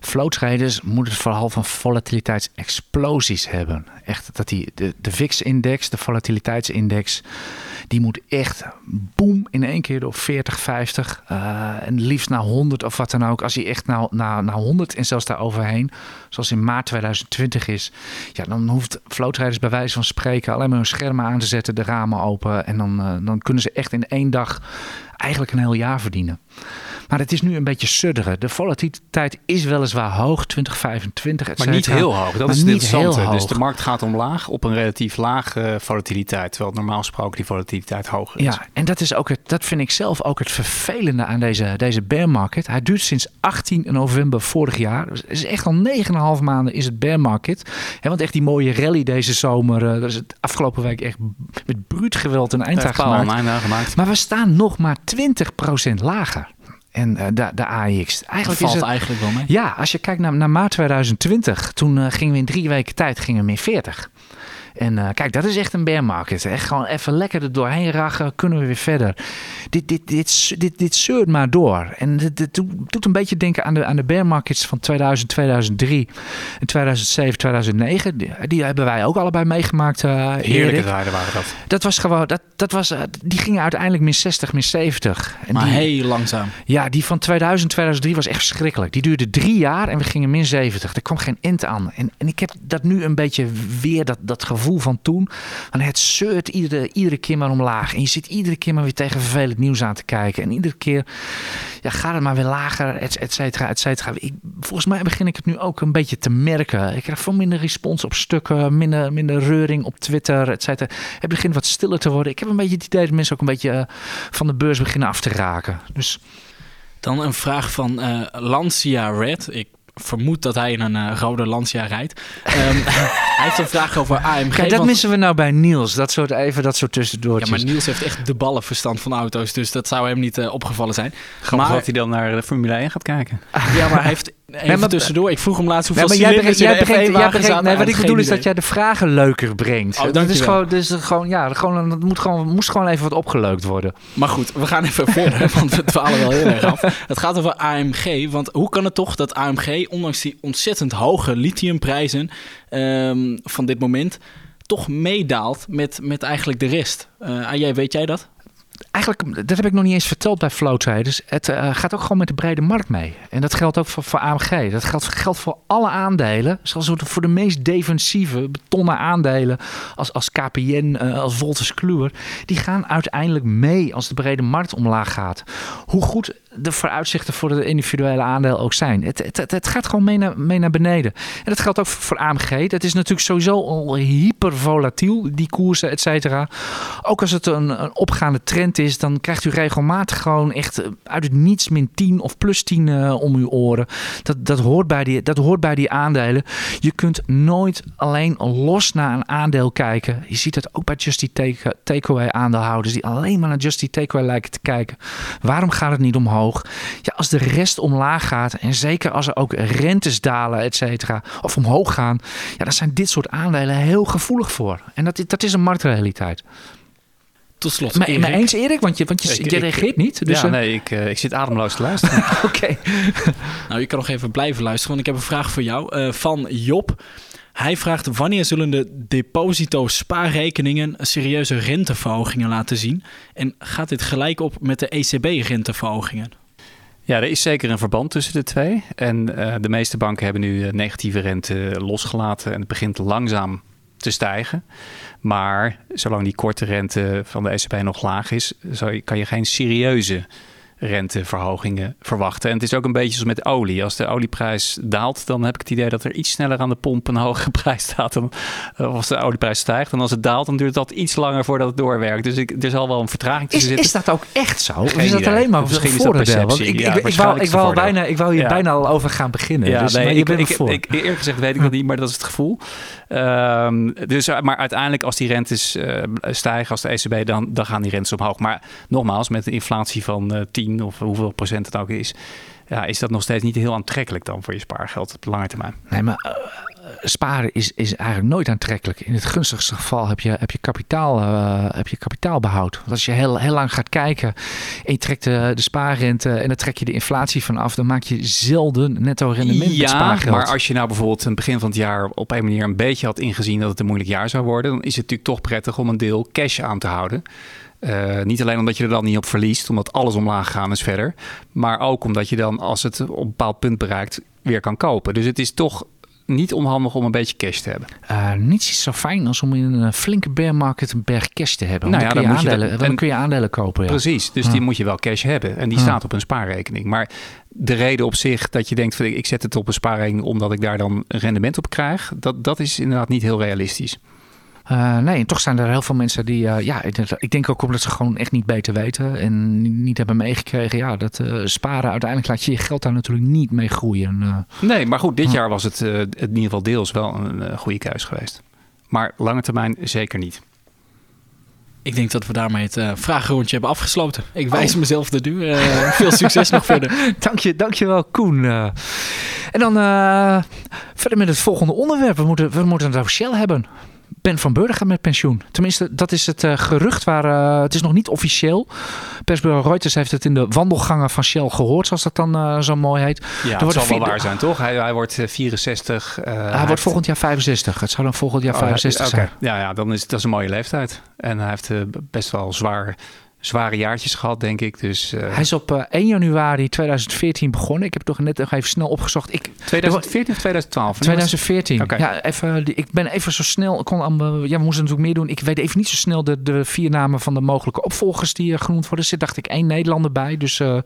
[SPEAKER 1] flow traders moeten het verhaal van volatiliteitsexplosies hebben. Echt, dat die, de, de VIX-index, de volatiliteitsindex, die moet echt boem in één keer door 40, 50 eh, en liefst naar 100 of wat dan ook. Als hij echt naar, naar, naar 100 en zelfs daar overheen, zoals in maart 2020 is, ja, dan hoeft flow traders bij wijze van spreken alleen maar hun schermen aan te zetten, de ramen open en dan, eh, dan kunnen ze echt in één dag eigenlijk een heel jaar verdienen. Maar het is nu een beetje sudderen. De volatiliteit is weliswaar hoog, 2025, et
[SPEAKER 2] Maar niet heel hoog. Dat
[SPEAKER 1] Maar
[SPEAKER 2] is
[SPEAKER 1] niet heel.
[SPEAKER 2] Dus
[SPEAKER 1] hoog.
[SPEAKER 2] de markt gaat omlaag op een relatief lage volatiliteit. Terwijl normaal gesproken die volatiliteit hoger is.
[SPEAKER 1] Ja, en dat, is ook het, dat vind ik zelf ook het vervelende aan deze, deze bear market. Hij duurt sinds 18 november vorig jaar. Dus het is echt al 9,5 maanden is het bear market. Hè, want echt die mooie rally deze zomer. eh, daar is het afgelopen week echt met bruut geweld een eind aan gemaakt. Maar we staan nog maar 20% lager. En eh, de, de AX.
[SPEAKER 3] Dat
[SPEAKER 1] Eigenlijk is
[SPEAKER 3] valt
[SPEAKER 1] het,
[SPEAKER 3] eigenlijk wel mee.
[SPEAKER 1] Ja, als je kijkt naar, naar maart 2020, toen eh, gingen we in drie weken tijd gingen we min 40. En eh, kijk, dat is echt een bear market. Echt gewoon even lekker er doorheen rachen, kunnen we weer verder. Dit, dit, dit, dit, dit zeurt maar door. En dit, dit doet een beetje denken aan de, aan de bear markets van 2000, 2003 en 2007, 2009. Die, die hebben wij ook allebei meegemaakt, eh
[SPEAKER 2] Heerlijke
[SPEAKER 1] Erik.
[SPEAKER 2] tijden waren dat.
[SPEAKER 1] Dat was gewoon, dat, dat was, eh, die gingen uiteindelijk min 60, min 70. En
[SPEAKER 3] Maar
[SPEAKER 1] die,
[SPEAKER 3] heel langzaam.
[SPEAKER 1] ja, die van 2000, 2003 was echt verschrikkelijk. Die duurde drie jaar en we gingen min 70. Er kwam geen end aan. En, en ik heb dat nu een beetje weer, dat, dat gevoel van toen. Want het zeurt iedere, iedere keer maar omlaag. En je zit iedere keer maar weer tegen vervelend nieuws aan te kijken. En iedere keer ja, gaat het maar weer lager, et, et cetera, et cetera. Ik, volgens mij begin ik het nu ook een beetje te merken. Ik krijg veel minder respons op stukken, minder, minder reuring op Twitter, et cetera. Het begint wat stiller te worden. Ik heb een beetje het idee dat mensen ook een beetje eh, van de beurs beginnen af te raken. Dus
[SPEAKER 3] Dan een vraag van eh, Lancia Red. Ik vermoed dat hij in een eh, rode Lancia rijdt. Ehm, hij heeft een vraag over AMG.
[SPEAKER 1] Kijk, dat
[SPEAKER 3] want-
[SPEAKER 1] missen we nou bij Niels. Dat soort even dat soort
[SPEAKER 3] ja,
[SPEAKER 1] tussendoortjes.
[SPEAKER 3] maar Niels heeft echt de ballenverstand van auto's. Dus dat zou hem niet eh, opgevallen zijn.
[SPEAKER 2] Grappig
[SPEAKER 3] Maar-
[SPEAKER 2] dat hij dan naar de Formule 1 gaat kijken.
[SPEAKER 3] Ja, maar hij heeft even
[SPEAKER 1] maar-
[SPEAKER 3] tussendoor. Ik vroeg hem laatst hoeveel
[SPEAKER 1] Nee, maar jij brengt, jij brengt,
[SPEAKER 3] F1
[SPEAKER 1] jij brengt, nee, wat ik bedoel is dat
[SPEAKER 3] geen
[SPEAKER 1] jij de vragen leuker brengt.
[SPEAKER 3] Oh,
[SPEAKER 1] dat is gewoon, dus gewoon, ja, gewoon, dat moet gewoon, moest gewoon even wat opgeleukt worden.
[SPEAKER 3] Maar goed, we gaan even verder, want we dwalen wel heel erg af. Het gaat over AMG. Want hoe kan het toch dat AMG, ondanks die ontzettend hoge lithiumprijzen ehm, van dit moment, toch meedaalt met, met eigenlijk de rest? Eh AJ, weet jij dat?
[SPEAKER 1] Eigenlijk, dat heb ik nog niet eens verteld bij Flow Traders. Het eh, gaat ook gewoon met de brede markt mee. En dat geldt ook voor, AMG. Dat geldt, geldt voor alle aandelen. Zelfs voor de- voor de meest defensieve betonnen aandelen. Als, als KPN, eh, als Wolters Kluwer. Die gaan uiteindelijk mee als de brede markt omlaag gaat. Hoe goed de vooruitzichten voor het individuele aandeel ook zijn. Het, het, het gaat gewoon mee naar, mee naar beneden. En dat geldt ook voor AMG. Dat is natuurlijk sowieso al hyper volatiel, die koersen, et cetera. Ook als het een, een, opgaande trend is, dan krijgt u regelmatig gewoon echt uit het niets min 10 of plus 10 uh, om uw oren. Dat, dat, hoort bij die, dat hoort bij die aandelen. Je kunt nooit alleen los naar een aandeel kijken. Je ziet het ook bij Justy Takeaway aandeelhouders die alleen maar naar Justy Takeaway lijken te kijken. Waarom gaat het niet omhoog? Ja, als de rest omlaag gaat en zeker als er ook rentes dalen, et cetera, of omhoog gaan, ja, dan zijn dit soort aandelen heel gevoelig voor. En dat, dat is een marktrealiteit.
[SPEAKER 3] Tot slot.
[SPEAKER 1] Maar, maar eens Erik, want je, want je,
[SPEAKER 2] Ik-
[SPEAKER 1] je
[SPEAKER 2] ik-
[SPEAKER 1] reageert niet. Dus,
[SPEAKER 2] ja,
[SPEAKER 1] eh,
[SPEAKER 2] nee, ik, eh, ik zit ademloos te luisteren.
[SPEAKER 1] Oké.
[SPEAKER 3] Nou, je kan nog even blijven luisteren, want ik heb een vraag voor jou eh, van Job. Hij vraagt wanneer zullen de deposito-spaarrekeningen serieuze renteverhogingen laten zien? En gaat dit gelijk op met de ECB-renteverhogingen?
[SPEAKER 2] Ja, er is zeker een verband tussen de twee. En eh, de meeste banken hebben nu eh, negatieve rente losgelaten en het begint langzaam te stijgen. Maar zolang die korte rente van de ECB nog laag is, kan je geen serieuze renteverhogingen verwachten. En het is ook een beetje zoals met olie. Als de olieprijs daalt, dan heb ik het idee dat er iets sneller aan de pomp een hogere prijs staat dan eh, als de olieprijs stijgt. En als het daalt, dan duurt dat iets langer voordat het doorwerkt. Dus ik, er zal wel een vertraging
[SPEAKER 1] Is,
[SPEAKER 2] tussen zitten.
[SPEAKER 1] is dat ook echt zo? Of is dat
[SPEAKER 2] idee.
[SPEAKER 1] alleen maar
[SPEAKER 2] Misschien is?
[SPEAKER 1] Want
[SPEAKER 2] perceptie.
[SPEAKER 1] ik,
[SPEAKER 2] Ja,
[SPEAKER 1] ik, ik, wou, ik,
[SPEAKER 2] is
[SPEAKER 1] wou bijna, ik wou hier
[SPEAKER 2] Ja.
[SPEAKER 1] bijna al over gaan beginnen.
[SPEAKER 2] Ja,
[SPEAKER 1] dus,
[SPEAKER 2] nee, ik,
[SPEAKER 1] er voor.
[SPEAKER 2] ik, eerlijk gezegd weet ik dat niet, maar dat is het gevoel. Ehm, dus, maar uiteindelijk als die rentes eh, stijgen als de ECB, dan, dan gaan die rentes omhoog. Maar nogmaals, met een inflatie van eh 10 of hoeveel procent het ook is, ja, is dat nog steeds niet heel aantrekkelijk dan voor je spaargeld op de lange termijn.
[SPEAKER 1] Nee, maar eh, sparen is, is eigenlijk nooit aantrekkelijk. In het gunstigste geval heb je, heb je, kapitaal, eh, heb je kapitaalbehoud. Want als je heel, heel lang gaat kijken en je trekt de, de spaarrente en dan trek je de inflatie vanaf, dan maak je zelden netto rendement met
[SPEAKER 2] ja,
[SPEAKER 1] spaargeld.
[SPEAKER 2] maar als je nou bijvoorbeeld aan het begin van het jaar op een manier een beetje had ingezien dat het een moeilijk jaar zou worden, dan is het natuurlijk toch prettig om een deel cash aan te houden. Eh, niet alleen omdat je er dan niet op verliest, omdat alles omlaag gegaan is verder. Maar ook omdat je dan, als het op een bepaald punt bereikt, weer kan kopen. Dus het is toch niet onhandig om een beetje cash te hebben.
[SPEAKER 1] Eh, niets is zo fijn als om in een flinke bear market een berg cash te hebben.
[SPEAKER 2] Nou ja,
[SPEAKER 1] dan, kun je
[SPEAKER 2] dan moet je
[SPEAKER 1] aandelen,
[SPEAKER 2] dat-
[SPEAKER 1] dan
[SPEAKER 2] en-
[SPEAKER 1] kun je aandelen kopen. Ja.
[SPEAKER 2] Precies, dus
[SPEAKER 1] Ja.
[SPEAKER 2] die moet je wel cash hebben. En die staat op een spaarrekening. Maar de reden op zich dat je denkt, van, ik zet het op een spaarrekening omdat ik daar dan rendement op krijg, dat, dat is inderdaad niet heel realistisch.
[SPEAKER 1] Eh, nee, en toch zijn er heel veel mensen die, eh, ja, ik denk ook omdat ze gewoon echt niet beter weten en niet- hebben meegekregen, ja, dat eh, sparen uiteindelijk laat je je geld daar natuurlijk niet mee groeien. Eh,
[SPEAKER 2] Nee, maar goed, dit jaar was het eh, in ieder geval deels wel een eh, goede keus geweest. Maar lange termijn zeker niet.
[SPEAKER 3] Ik denk dat we daarmee het eh vragenrondje hebben afgesloten. Ik wijs mezelf de duur. Eh, veel succes nog verder.
[SPEAKER 1] dank, je, dank je wel, Koen. Eh, en dan eh, verder met het volgende onderwerp. We moeten, we moeten het over Shell hebben. Ben van gaat met pensioen. Tenminste, dat is het eh, gerucht waar. eh, het is nog niet officieel. Persbureau Reuters heeft het in de wandelgangen van Shell gehoord, zoals dat dan eh, zo mooi heet.
[SPEAKER 2] Ja,
[SPEAKER 1] Er
[SPEAKER 2] het
[SPEAKER 1] wordt
[SPEAKER 2] zal wel waar zijn, toch? Hij, hij wordt eh, 64. eh,
[SPEAKER 1] hij wordt volgend jaar 65. Het zou dan volgend jaar
[SPEAKER 2] Oh,
[SPEAKER 1] 65
[SPEAKER 2] oké.
[SPEAKER 1] zijn.
[SPEAKER 2] Ja, ja, dan is dat is een mooie leeftijd. En hij heeft best wel zwaar, zware jaartjes gehad, denk ik. Dus eh,
[SPEAKER 1] Hij is op eh, 1 januari 2014 begonnen. Ik heb het toch net nog even snel opgezocht. Ik,
[SPEAKER 2] 2014 of 2012?
[SPEAKER 1] 2014.
[SPEAKER 2] Oké.
[SPEAKER 1] Ja, even, ik ben even zo snel. Ik kon, ja, we moesten natuurlijk meer doen. Ik weet even niet zo snel de, de vier namen van de mogelijke opvolgers die eh, genoemd worden. Er zit, dacht ik, één Nederlander bij. Dus eh,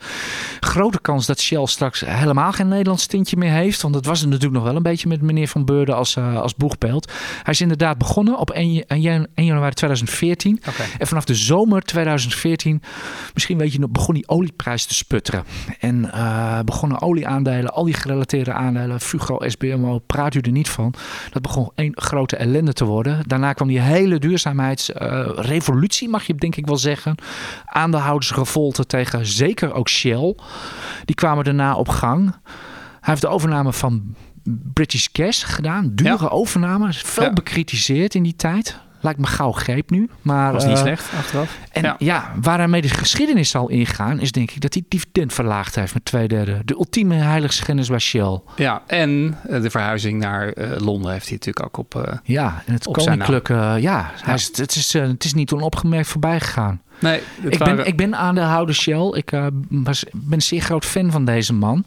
[SPEAKER 1] grote kans dat Shell straks helemaal geen Nederlands tintje meer heeft. Want dat was het natuurlijk nog wel een beetje met meneer Van Beurden als, eh, als boegbeeld. Hij is inderdaad begonnen op 1, ja- 1 januari 2014.
[SPEAKER 2] Oké.
[SPEAKER 1] En vanaf de zomer 2014, misschien weet je nog, begon die olieprijs te sputteren. En eh, begonnen olieaandelen, al die gerelateerde aandelen, Fugro, SBMO, praat u er niet van. Dat begon één grote ellende te worden. Daarna kwam die hele duurzaamheidsrevolutie, mag je denk ik wel zeggen. Aandeelhoudersrevolte tegen zeker ook Shell. Die kwamen daarna op gang. Hij heeft de overname van British Gas gedaan. Dure
[SPEAKER 2] Ja.
[SPEAKER 1] overname. Veel
[SPEAKER 2] Ja.
[SPEAKER 1] bekritiseerd in die tijd. Lijkt me gauw greep nu. Maar,
[SPEAKER 2] was niet
[SPEAKER 1] eh,
[SPEAKER 2] slecht achteraf.
[SPEAKER 1] en ja.
[SPEAKER 2] Ja.
[SPEAKER 1] waar hij mee de geschiedenis zal ingaan, is denk ik dat hij dividend verlaagd heeft met twee derde. De ultieme heiligschennis bij Shell.
[SPEAKER 2] Ja, en eh, de verhuizing naar eh, Londen heeft hij natuurlijk ook op.
[SPEAKER 1] Ja, en het koninklijke, ja, hij is, het, is, het is niet onopgemerkt voorbij gegaan.
[SPEAKER 2] Nee,
[SPEAKER 1] Ik ben, ik ben aandeelhouder Shell. Ik uh, was, ben een zeer groot fan van deze man.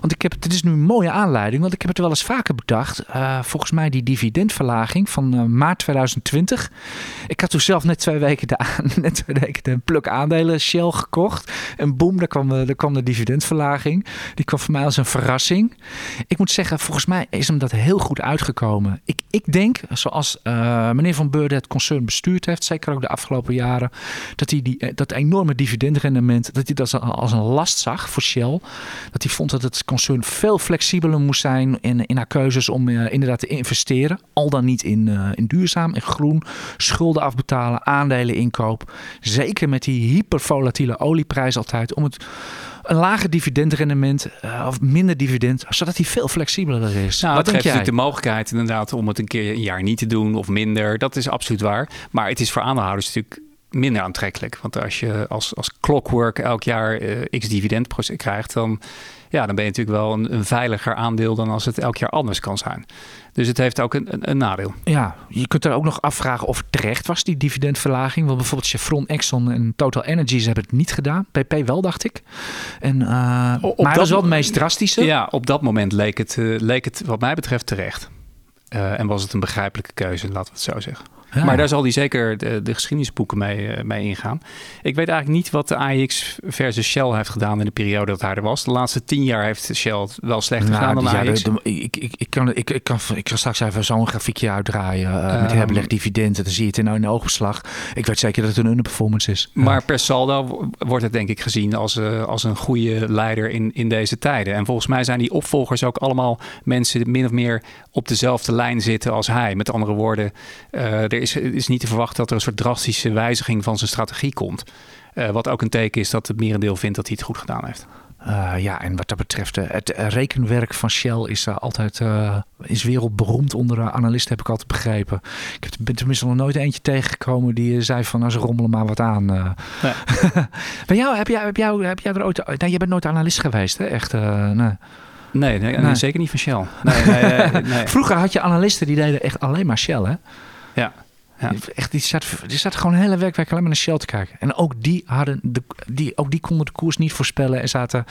[SPEAKER 1] Want ik heb, dit is nu een mooie aanleiding, want ik heb het wel eens vaker bedacht. Uh, volgens mij die dividendverlaging van uh, maart 2020. Ik had toen zelf net twee weken de, net twee weken de pluk aandelen Shell gekocht. En boem, daar kwam, daar kwam de dividendverlaging. Die kwam voor mij als een verrassing. Ik moet zeggen, volgens mij is hem dat heel goed uitgekomen. Ik, ik denk, zoals meneer Van Beurden het concern bestuurd heeft, zeker ook de afgelopen jaren, dat hij die, dat enorme dividendrendement, dat hij dat als een last zag voor Shell. Dat hij vond dat het concern veel flexibeler moest zijn in, in haar keuzes om uh, inderdaad te investeren. Al dan niet in, uh, in duurzaam, in groen, schulden afbetalen, aandelen inkoop. Zeker met die hypervolatiele olieprijs altijd. Om het een lager dividendrendement uh, of minder dividend, zodat hij veel flexibeler is.
[SPEAKER 2] Nou,
[SPEAKER 1] Wat denk
[SPEAKER 2] geeft
[SPEAKER 1] jij?
[SPEAKER 2] de mogelijkheid inderdaad om het een keer een jaar niet te doen of minder. Dat is absoluut waar. Maar het is voor aandeelhouders natuurlijk minder aantrekkelijk. Want als je als, als clockwork elk jaar uh, x dividend krijgt, dan, ja, dan ben je natuurlijk wel een, een, veiliger aandeel dan als het elk jaar anders kan zijn. Dus het heeft ook een, een, een, nadeel.
[SPEAKER 1] Ja, je kunt er ook nog afvragen of het terecht was, die dividendverlaging. Want bijvoorbeeld Chevron, Exxon en Total Energies hebben het niet gedaan. BP wel, dacht ik. En, uh, maar dat, dat is wel het meest drastische.
[SPEAKER 2] Ja, op dat moment leek het, uh, leek het wat mij betreft terecht. Uh, en was het een begrijpelijke keuze, laten we het zo zeggen. Ja. Maar daar zal hij zeker de, de geschiedenisboeken mee, uh, mee ingaan. Ik weet eigenlijk niet wat de AX versus Shell heeft gedaan in de periode dat hij er was. De laatste tien jaar heeft Shell het wel slechter nou, gedaan dan
[SPEAKER 1] ja,
[SPEAKER 2] AX.
[SPEAKER 1] De, de, ik, ik, ik, kan, ik, ik, kan, ik kan straks even zo'n grafiekje uitdraaien uh, met herbelegd dividenden. Dan zie je het in, de oogbeslag. Ik weet zeker dat het een underperformance is.
[SPEAKER 2] Maar per saldo wordt het denk ik gezien als, uh, als een goede leider in, in deze tijden. En volgens mij zijn die opvolgers ook allemaal mensen die min of meer op dezelfde lijn zitten als hij. Met andere woorden, er is, is niet te verwachten dat er een soort drastische wijziging van zijn strategie komt. Uh, wat ook een teken is dat het merendeel vindt dat hij het goed gedaan heeft.
[SPEAKER 1] Uh, ja, en wat dat betreft, uh, het rekenwerk van Shell is uh, altijd is wereldberoemd onder analisten, heb ik altijd begrepen. Ik heb, ben tenminste nog nooit eentje tegengekomen die zei van, nou ze rommelen maar wat aan. Nee. Bij jou, heb jij, heb, jou, heb jij er ooit, nou, jij bent nooit analist geweest, hè? Echt, nee.
[SPEAKER 2] Nee, nee, nee, zeker niet van Shell. Nee, nee, nee,
[SPEAKER 1] Vroeger had je analisten die deden echt alleen maar Shell, hè?
[SPEAKER 2] Ja. Ja.
[SPEAKER 1] Echt, die zat, die zat gewoon een hele werkweek alleen maar naar Shell te kijken. En ook die, hadden de, die, ook die konden de koers niet voorspellen en zaten,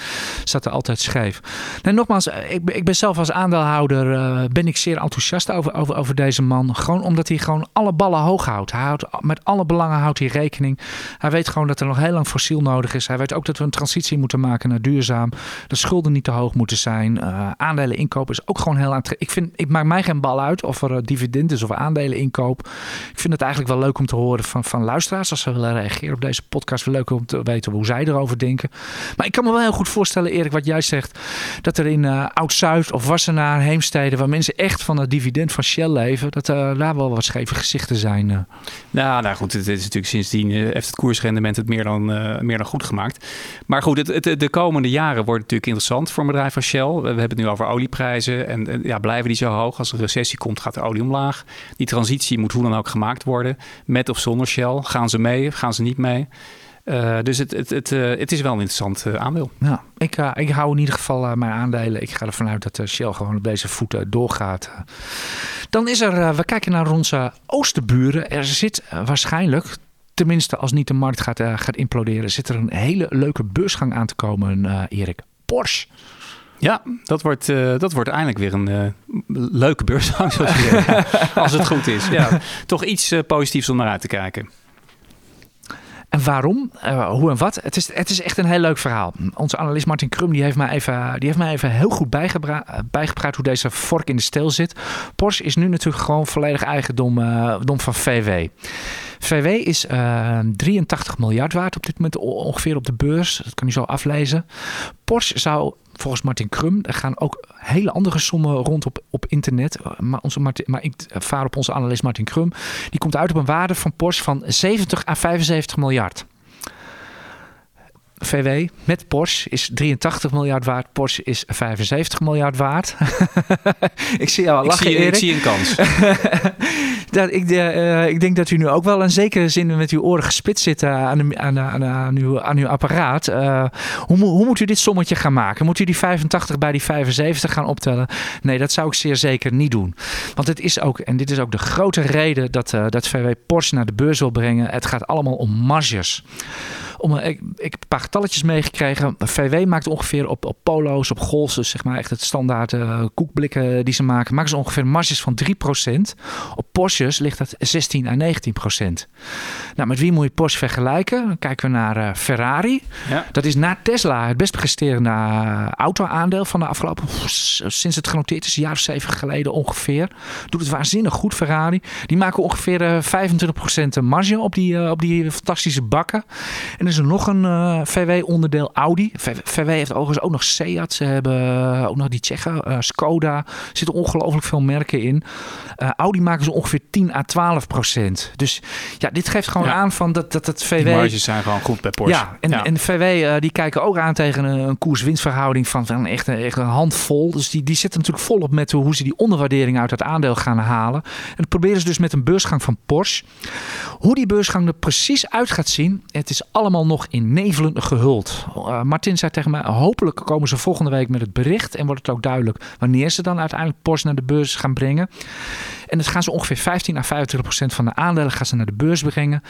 [SPEAKER 1] zaten altijd scheef. Nee, nogmaals, ik, ik ben zelf als aandeelhouder uh, ben ik zeer enthousiast over, over, over deze man. Gewoon omdat hij gewoon alle ballen hoog houdt. Hij houdt met alle belangen houdt hij rekening. Hij weet gewoon dat er nog heel lang fossiel nodig is. Hij weet ook dat we een transitie moeten maken naar duurzaam. De schulden niet te hoog moeten zijn. Uh, aandelen inkoop is ook gewoon heel aantrekkelijk. Ik, vind, ik maak mij geen bal uit of er uh, dividend is of aandelen inkoop. Ik vind het eigenlijk wel leuk om te horen van, van luisteraars. Als ze willen reageren op deze podcast. Leuk om te weten hoe zij erover denken. Maar ik kan me wel heel goed voorstellen, Erik, wat jij zegt. Dat er in uh, Oud-Zuid of Wassenaar, Heemstede, waar mensen echt van het dividend van Shell leven. Dat uh, daar wel wat scheve gezichten zijn. Uh.
[SPEAKER 2] Nou, nou goed, het is natuurlijk sindsdien heeft het koersrendement het meer dan, meer dan goed gemaakt. Maar goed, het, de komende jaren wordt natuurlijk interessant voor een bedrijf als Shell. We hebben het nu over olieprijzen. En, ja, blijven die zo hoog? Als er een recessie komt, gaat de olie omlaag. Die transitie moet hoe dan ook gemaakt worden. Met of zonder Shell. Gaan ze mee? Gaan ze niet mee? Uh, dus het, het, het, uh, het is wel een interessant uh, aandeel.
[SPEAKER 1] Ja, ik, ik hou in ieder geval mijn aandelen. Ik ga ervan uit dat Shell gewoon op deze voeten doorgaat. Dan is er, we kijken naar onze oosterburen. Er zit waarschijnlijk, tenminste als niet de markt gaat, gaat imploderen, zit er een hele leuke beursgang aan te komen, Erik. Porsche.
[SPEAKER 2] Ja, dat wordt, uh, dat wordt eindelijk weer een uh, leuke beursgang, zoals je zegt. Als het goed is. Ja, toch iets uh, positiefs om naar uit te kijken.
[SPEAKER 1] En waarom? Hoe en wat? Het is, het is echt een heel leuk verhaal. Onze analist Martin Krum die heeft mij even, die heeft mij even heel goed bijgepraat hoe deze vork in de steel zit. Porsche is nu natuurlijk gewoon volledig eigendom dom van VW. VW is uh, 83 miljard waard op dit moment ongeveer op de beurs. Dat kan je zo aflezen. Porsche zou volgens Martin Krum, er gaan ook hele andere sommen rond op, op internet. Maar, onze Martin, maar ik vaar op onze analist Martin Krum. Die komt uit op een waarde van Porsche van 70 à 75 miljard. VW met Porsche is 83 miljard waard. Porsche is 75 miljard waard. ik zie jou al lachen,
[SPEAKER 2] ik zie,
[SPEAKER 1] Erik.
[SPEAKER 2] Ik zie een kans.
[SPEAKER 1] dat, ik, uh, ik denk dat u nu ook wel in zekere zin met uw oren gespitst zit aan, de, aan, aan, aan, uw, aan uw apparaat. Uh, hoe, hoe moet u dit sommetje gaan maken? Moet u die 85 bij die 75 gaan optellen? Nee, dat zou ik zeer zeker niet doen. Want het is ook, en dit is ook de grote reden dat, dat VW Porsche naar de beurs wil brengen. Het gaat allemaal om marges om, ik, ik heb een paar getalletjes meegekregen. VW maakt ongeveer op, op polo's, op golfs, zeg maar echt het standaard uh, koekblikken die ze maken, maken ze ongeveer marges van 3%. Op Porsches ligt dat 16 à 19%. Nou, met wie moet je Porsche vergelijken? Dan kijken we naar uh, Ferrari. Ja. Dat is na Tesla het best presterende auto-aandeel van de afgelopen, sinds het genoteerd is, een jaar of zeven geleden ongeveer. Doet het waanzinnig goed, Ferrari. Die maken ongeveer uh, 25% marge op die, op die fantastische bakken. En is er nog een uh, eh, VW-onderdeel, Audi. VW heeft overigens ook nog Seat. Ze hebben eh, ook nog die Tsjechen, uh, Skoda. Er zitten ongelooflijk veel merken in. Audi maken ze ongeveer 10 à 12 procent. Dus ja, dit geeft gewoon aan van dat, dat het VW...
[SPEAKER 2] Die marges zijn gewoon goed bij Porsche.
[SPEAKER 1] Ja, en, en VW die kijken ook aan tegen een, een koers-winstverhouding van, van echt, echt een handvol. Dus die, die zitten natuurlijk volop met hoe ze die onderwaardering uit het aandeel gaan halen. En dat proberen ze dus met een beursgang van Porsche. Hoe die beursgang er precies uit gaat zien, het is allemaal nog in nevelen gehuld. Uh, Martin zei tegen mij, hopelijk komen ze volgende week met het bericht en wordt het ook duidelijk wanneer ze dan uiteindelijk Porsche naar de beurs gaan brengen. En dat gaan ze ongeveer 15 à 25 procent van de aandelen gaan naar de beurs brengen.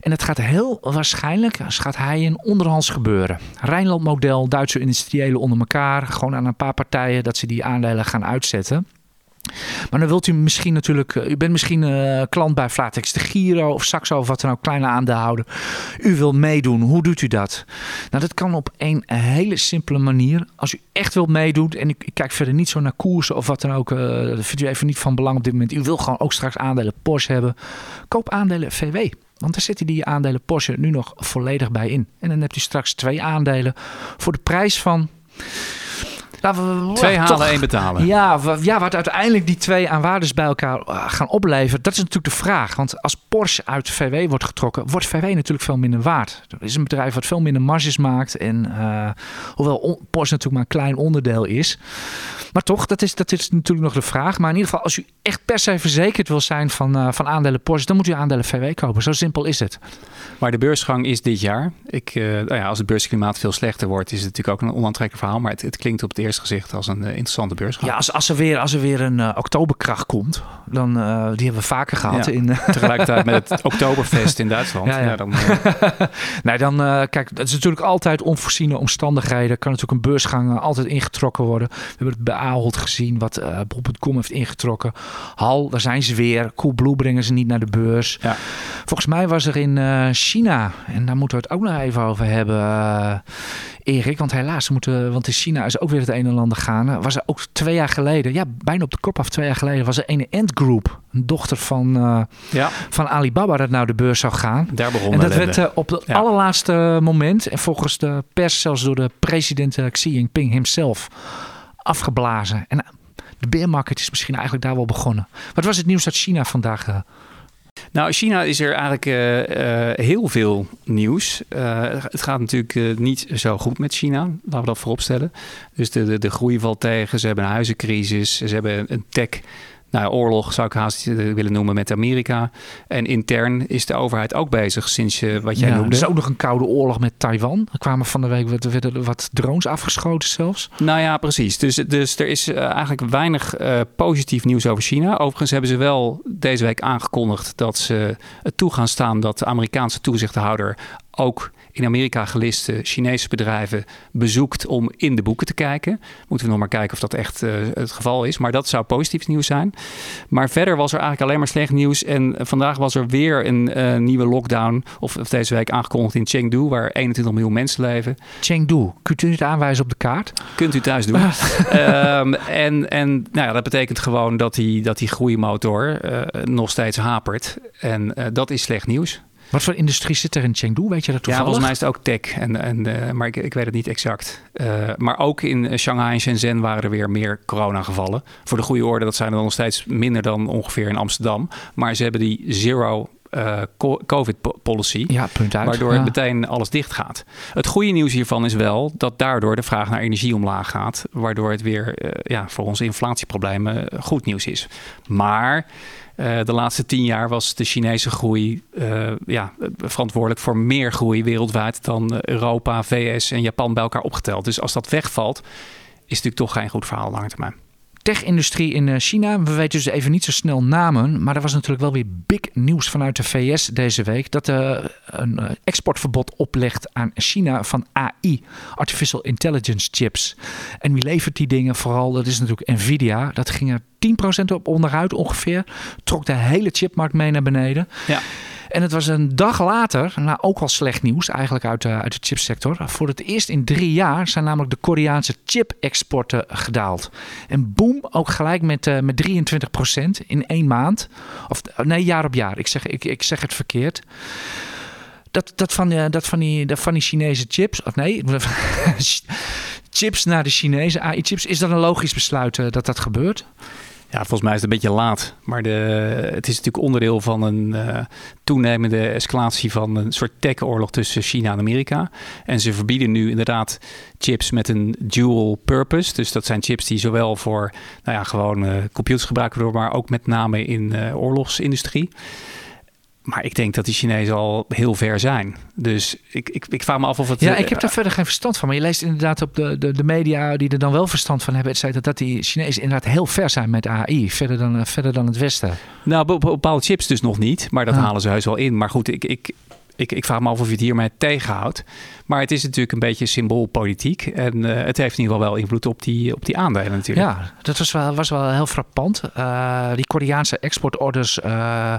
[SPEAKER 1] En het gaat heel waarschijnlijk, gaat hij in onderhands gebeuren. Rijnland model, Duitse industriëlen onder elkaar, gewoon aan een paar partijen dat ze die aandelen gaan uitzetten. Maar dan wilt u misschien natuurlijk, eh, u bent misschien uh, klant bij Flatex de Giro of Saxo of wat dan ook, kleine aandeelhouder. U wilt meedoen, hoe doet u dat? Nou, dat kan op een hele simpele manier. Als u echt wilt meedoen, en ik, kijk verder niet zo naar koersen of wat dan ook, uh, dat vindt u even niet van belang op dit moment. U wil gewoon ook straks aandelen Porsche hebben. Koop aandelen VW. Want daar zitten die aandelen Porsche nu nog volledig bij in. En dan hebt u straks twee aandelen voor de prijs van
[SPEAKER 2] we, twee halen, één betalen.
[SPEAKER 1] Ja, ja, wat uiteindelijk die twee aan waardes bij elkaar eh, gaan opleveren, dat is natuurlijk de vraag. Want als Porsche uit VW wordt getrokken, wordt VW natuurlijk veel minder waard. Er is een bedrijf wat veel minder marges maakt. En uh, hoewel Porsche natuurlijk maar een klein onderdeel is. Maar toch, dat is, dat is natuurlijk nog de vraag. Maar in ieder geval, als u echt per se verzekerd wil zijn van, uh, van aandelen Porsche, dan moet u aandelen VW kopen. Zo simpel is het.
[SPEAKER 2] Maar de beursgang is dit jaar. Ik, uh, nou ja, als het beursklimaat veel slechter wordt, is het natuurlijk ook een onaantrekkelijk verhaal. Maar het, het klinkt op het eerste gezicht als een uh, interessante beursgang.
[SPEAKER 1] Ja, als, als, er, weer, als er weer een oktoberkracht komt, dan die hebben we vaker gehad.
[SPEAKER 2] Ja,
[SPEAKER 1] in,
[SPEAKER 2] tegelijkertijd met het Oktoberfest in Duitsland. Ja, ja. dan,
[SPEAKER 1] nee, dan kijk, het is natuurlijk altijd onvoorziene omstandigheden. Kan natuurlijk een beursgang altijd ingetrokken worden. We hebben het bij Ahold gezien, wat Bob.com heeft ingetrokken. Hal, daar zijn ze weer. Coolblue brengen ze niet naar de beurs. Ja. Volgens mij was er in China, en daar moeten we het ook nog even over hebben, Erik. Want helaas, moeten, want in China is ook weer het een en ander gaan. Was er ook twee jaar geleden, ja, bijna op de kop af twee jaar geleden, was er een Ant Group, een dochter van, ja. van Alibaba, dat nou de beurs zou gaan.
[SPEAKER 2] Daar begon
[SPEAKER 1] En dat werd op het allerlaatste moment, en volgens de pers zelfs door de president Xi Jinping hemzelf, afgeblazen. En de bear market is misschien eigenlijk daar wel begonnen. Wat was het nieuws uit China vandaag?
[SPEAKER 2] Nou, China is er eigenlijk uh, uh, heel veel nieuws. het gaat natuurlijk niet zo goed met China, laten we dat vooropstellen. Dus de, de, de groei valt tegen, ze hebben een huizencrisis, ze hebben een tech nou, oorlog zou ik haast willen noemen met Amerika. En intern is de overheid ook bezig sinds je, wat jij ja, noemde.
[SPEAKER 1] Er is ook nog een koude oorlog met Taiwan. Er kwamen van de week werden wat drones afgeschoten zelfs.
[SPEAKER 2] Nou ja, precies. Dus, dus er is uh, eigenlijk weinig uh, positief nieuws over China. Overigens hebben ze wel deze week aangekondigd dat ze het toe gaan staan dat de Amerikaanse toezichthouder ook in Amerika geliste Chinese bedrijven bezoekt om in de boeken te kijken. Moeten we nog maar kijken of dat echt uh, het geval is. Maar dat zou positief nieuws zijn. Maar verder was er eigenlijk alleen maar slecht nieuws. En vandaag was er weer een uh, nieuwe lockdown. Of, of, deze week aangekondigd in Chengdu, waar 21 miljoen mensen leven.
[SPEAKER 1] Chengdu, kunt u het aanwijzen op de kaart?
[SPEAKER 2] Kunt u thuis doen. um, en en nou ja, dat betekent gewoon dat die, dat die groeimotor uh, nog steeds hapert. En dat is slecht nieuws.
[SPEAKER 1] Wat voor industrie zit er in Chengdu? Weet je dat toevallig?
[SPEAKER 2] Ja, volgens mij is het ook tech. En, en, uh, maar ik, ik weet het niet exact. Uh, maar ook in Shanghai en Shenzhen waren er weer meer coronagevallen. Voor de goede orde, dat zijn er nog steeds minder dan ongeveer in Amsterdam. Maar ze hebben die zero uh, COVID-policy.
[SPEAKER 1] Ja, punt uit.
[SPEAKER 2] Waardoor
[SPEAKER 1] ja.
[SPEAKER 2] meteen alles dicht gaat. Het goede nieuws hiervan is wel dat daardoor de vraag naar energie omlaag gaat. Waardoor het weer uh, ja, voor onze inflatieproblemen goed nieuws is. Maar uh, de laatste tien jaar was de Chinese groei uh, ja, verantwoordelijk voor meer groei wereldwijd dan Europa, VS en Japan bij elkaar opgeteld. Dus als dat wegvalt, is natuurlijk toch geen goed verhaal lange termijn
[SPEAKER 1] tech-industrie in eh, China. We weten dus even niet zo snel namen. Maar er was natuurlijk wel weer big nieuws vanuit de VS deze week. Dat er een exportverbod oplegt aan China van AI, Artificial Intelligence chips. En wie levert die dingen vooral? Dat is natuurlijk Nvidia. Dat ging er 10% op onderuit ongeveer. Trok de hele chipmarkt mee naar beneden.
[SPEAKER 2] Ja.
[SPEAKER 1] En het was een dag later, nou ook al slecht nieuws eigenlijk uit de, uit de chipsector. Voor het eerst in drie jaar zijn namelijk de Koreaanse chip-exporten gedaald. En boom, ook gelijk met, uh, met 23% in één maand. Of nee, jaar op jaar. Ik zeg, ik, ik zeg het verkeerd. Dat, dat, van, uh, dat, van, die, dat van die Chinese chips, of nee, chips naar de Chinese AI-chips. Is dat een logisch besluit dat dat gebeurt?
[SPEAKER 2] Ja, volgens mij is het een beetje laat. Maar de, het is natuurlijk onderdeel van een uh, toenemende escalatie van een soort tech-oorlog tussen China en Amerika. En ze verbieden nu inderdaad chips met een dual purpose. Dus dat zijn chips die zowel voor nou ja, gewoon uh, computers gebruikt worden, maar ook met name in uh, oorlogsindustrie. Maar ik denk dat die Chinezen al heel ver zijn. Dus ik, ik, ik vraag me af of het...
[SPEAKER 1] Ja, ik heb daar verder geen verstand van. Maar je leest inderdaad op de, de, de media die er dan wel verstand van hebben... Het dat die Chinezen inderdaad heel ver zijn met AI. Verder dan, verder dan het Westen.
[SPEAKER 2] Nou, bepaalde chips dus nog niet. Maar dat
[SPEAKER 1] Ah.
[SPEAKER 2] halen ze heus wel in. Maar goed, ik, ik, ik, ik vraag me af of je het hiermee tegenhoudt. Maar het is natuurlijk een beetje symboolpolitiek. En uh, het heeft in ieder geval wel invloed op die, op die aandelen natuurlijk.
[SPEAKER 1] Ja, dat was wel, was wel heel frappant. Uh, die Koreaanse exportorders uh,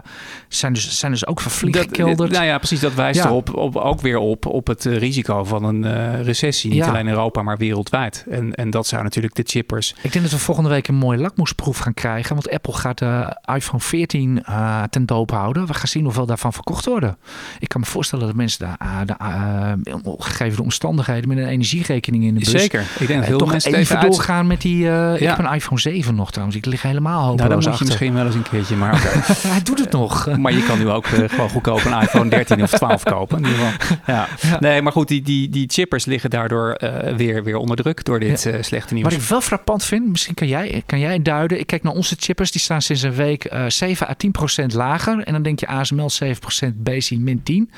[SPEAKER 1] zijn, dus, zijn dus ook vervlieggekelderd.
[SPEAKER 2] Nou ja, precies. Dat wijst ja. erop op, ook weer op, op het risico van een recessie. Niet ja. alleen in Europa, maar wereldwijd. En, en dat zou natuurlijk de chippers...
[SPEAKER 1] Ik denk dat we volgende week een mooie lakmoesproef gaan krijgen. Want Apple gaat de iPhone 14 ten doop houden. We gaan zien hoeveel daarvan verkocht worden. Ik kan me voorstellen dat mensen daar... De, gegeven de omstandigheden met een energierekening in de bus.
[SPEAKER 2] Zeker. Ik denk dat veel
[SPEAKER 1] toch
[SPEAKER 2] mensen
[SPEAKER 1] even, doorgaan met die. Uh, ja. Ik heb een iPhone 7 nog trouwens. Ik lig helemaal hopeloos
[SPEAKER 2] nou, dat moet
[SPEAKER 1] achter.
[SPEAKER 2] je misschien wel eens een keertje, maar okay.
[SPEAKER 1] hij doet het nog.
[SPEAKER 2] maar je kan nu ook uh, gewoon goedkoop een iPhone 13 of 12 kopen. In ieder geval. Ja. Nee, maar goed, die, die, die chippers liggen daardoor uh, weer, weer onder druk door dit slechte nieuws.
[SPEAKER 1] Wat ik wel frappant vind, misschien kan jij, kan jij duiden. Ik kijk naar onze chippers, die staan sinds een week 7 à 10 procent lager. En dan denk je ASML 7 procent, BC min 10.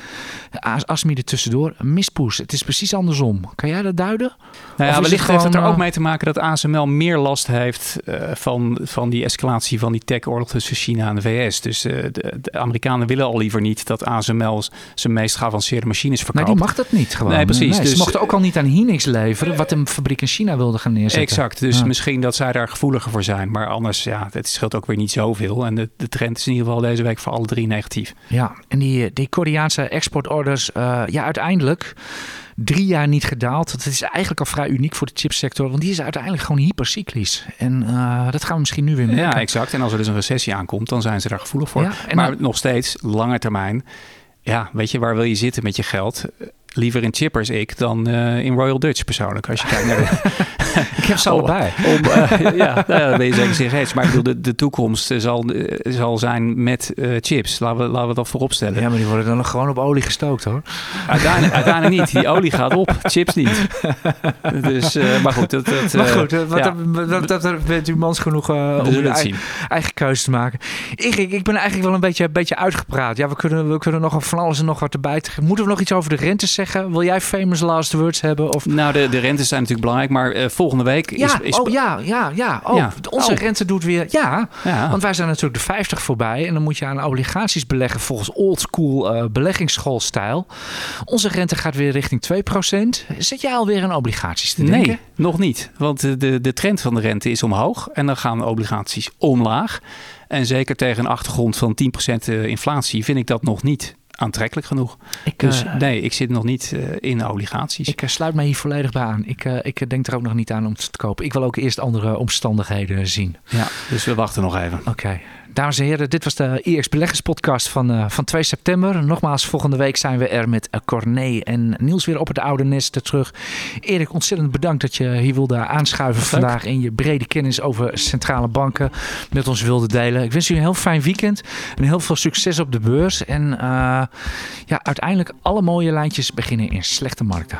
[SPEAKER 1] ASMI er tussendoor, mispoes. Het is precies andersom. Kan jij dat duiden?
[SPEAKER 2] Nou ja, wellicht heeft het er ook mee te maken dat ASML meer last heeft uh, van, van die escalatie van die tech-oorlog tussen China en de VS. Dus uh, de, de, Amerikanen willen al liever niet dat ASML zijn meest geavanceerde machines verkoopt.
[SPEAKER 1] Maar die mag dat niet gewoon.
[SPEAKER 2] Nee, precies.
[SPEAKER 1] Nee,
[SPEAKER 2] dus,
[SPEAKER 1] ze mochten ook al niet aan Hynix leveren, wat een fabriek in China wilde gaan neerzetten.
[SPEAKER 2] Exact. Dus ja. misschien dat zij daar gevoeliger voor zijn. Maar anders, ja, het scheelt ook weer niet zoveel. En de, de trend is in ieder geval deze week voor alle drie negatief.
[SPEAKER 1] Ja, en die, die Koreaanse exportorders, uh, ja, uiteindelijk drie jaar niet gedaald. Dat is eigenlijk al vrij uniek voor de chipsector, want die is uiteindelijk gewoon hypercyclisch. En uh, dat gaan we misschien nu weer merken.
[SPEAKER 2] Ja, exact. En als er dus een recessie aankomt, dan zijn ze daar gevoelig voor. Ja, maar dan, nog steeds, lange termijn, ja, weet je, waar wil je zitten met je geld? Liever in chippers ik dan uh, in Royal Dutch persoonlijk. Als je kijkt naar de...
[SPEAKER 1] ik heb ze allebei.
[SPEAKER 2] Om, uh, ja, nou, dan ben je zeker zich Maar ik bedoel, de, de toekomst zal, zal zijn met uh, chips. Laten we, laten we dat voorop stellen.
[SPEAKER 1] Ja, maar die worden dan nog gewoon op olie gestookt hoor.
[SPEAKER 2] Uiteindelijk, uiteindelijk niet. Die olie gaat op, chips niet. Dus, maar goed. Dat, dat,
[SPEAKER 1] maar goed, wat, ja. dat, dat, dat bent u mans genoeg om uw eigen, eigen keuze te maken. Ik, ik, ik ben eigenlijk wel een beetje, een beetje uitgepraat. Ja, we kunnen, we kunnen nog van alles en nog wat erbij. Moeten we nog iets over de rentes zeggen? Wil jij famous last words hebben? Of?
[SPEAKER 2] Nou, de, de rentes zijn natuurlijk belangrijk, maar uh, volgende week is...
[SPEAKER 1] Ja,
[SPEAKER 2] is...
[SPEAKER 1] oh ja, ja, ja. Oh, ja. Onze oh. rente doet weer... Ja,
[SPEAKER 2] ja,
[SPEAKER 1] want wij zijn natuurlijk de 50 voorbij en dan moet je aan obligaties beleggen volgens oldschool uh, beleggingsschoolstijl. Onze rente gaat weer richting 2%. Zit jij alweer aan obligaties te denken?
[SPEAKER 2] Nee, nog niet. Want de, de trend van de rente is omhoog en dan gaan obligaties omlaag. En zeker tegen een achtergrond van 10% inflatie vind ik dat nog niet aantrekkelijk genoeg. Ik, dus uh, nee, ik zit nog niet uh, in obligaties.
[SPEAKER 1] Ik uh, sluit mij hier volledig bij aan. Ik, ik denk er ook nog niet aan om te kopen. Ik wil ook eerst andere omstandigheden zien.
[SPEAKER 2] Ja, dus we wachten nog even.
[SPEAKER 1] Oké. Okay. Dames en heren, dit was de IX Beleggerspodcast van, uh, van 2 september. Nogmaals, volgende week zijn we er met uh, Corné en Niels weer op het oude nest terug. Erik, ontzettend bedankt dat je hier wilde aanschuiven vandaag in je brede kennis over centrale banken met ons wilde delen. Ik wens u een heel fijn weekend en heel veel succes op de beurs. En uh, ja, uiteindelijk alle mooie lijntjes beginnen in slechte markten.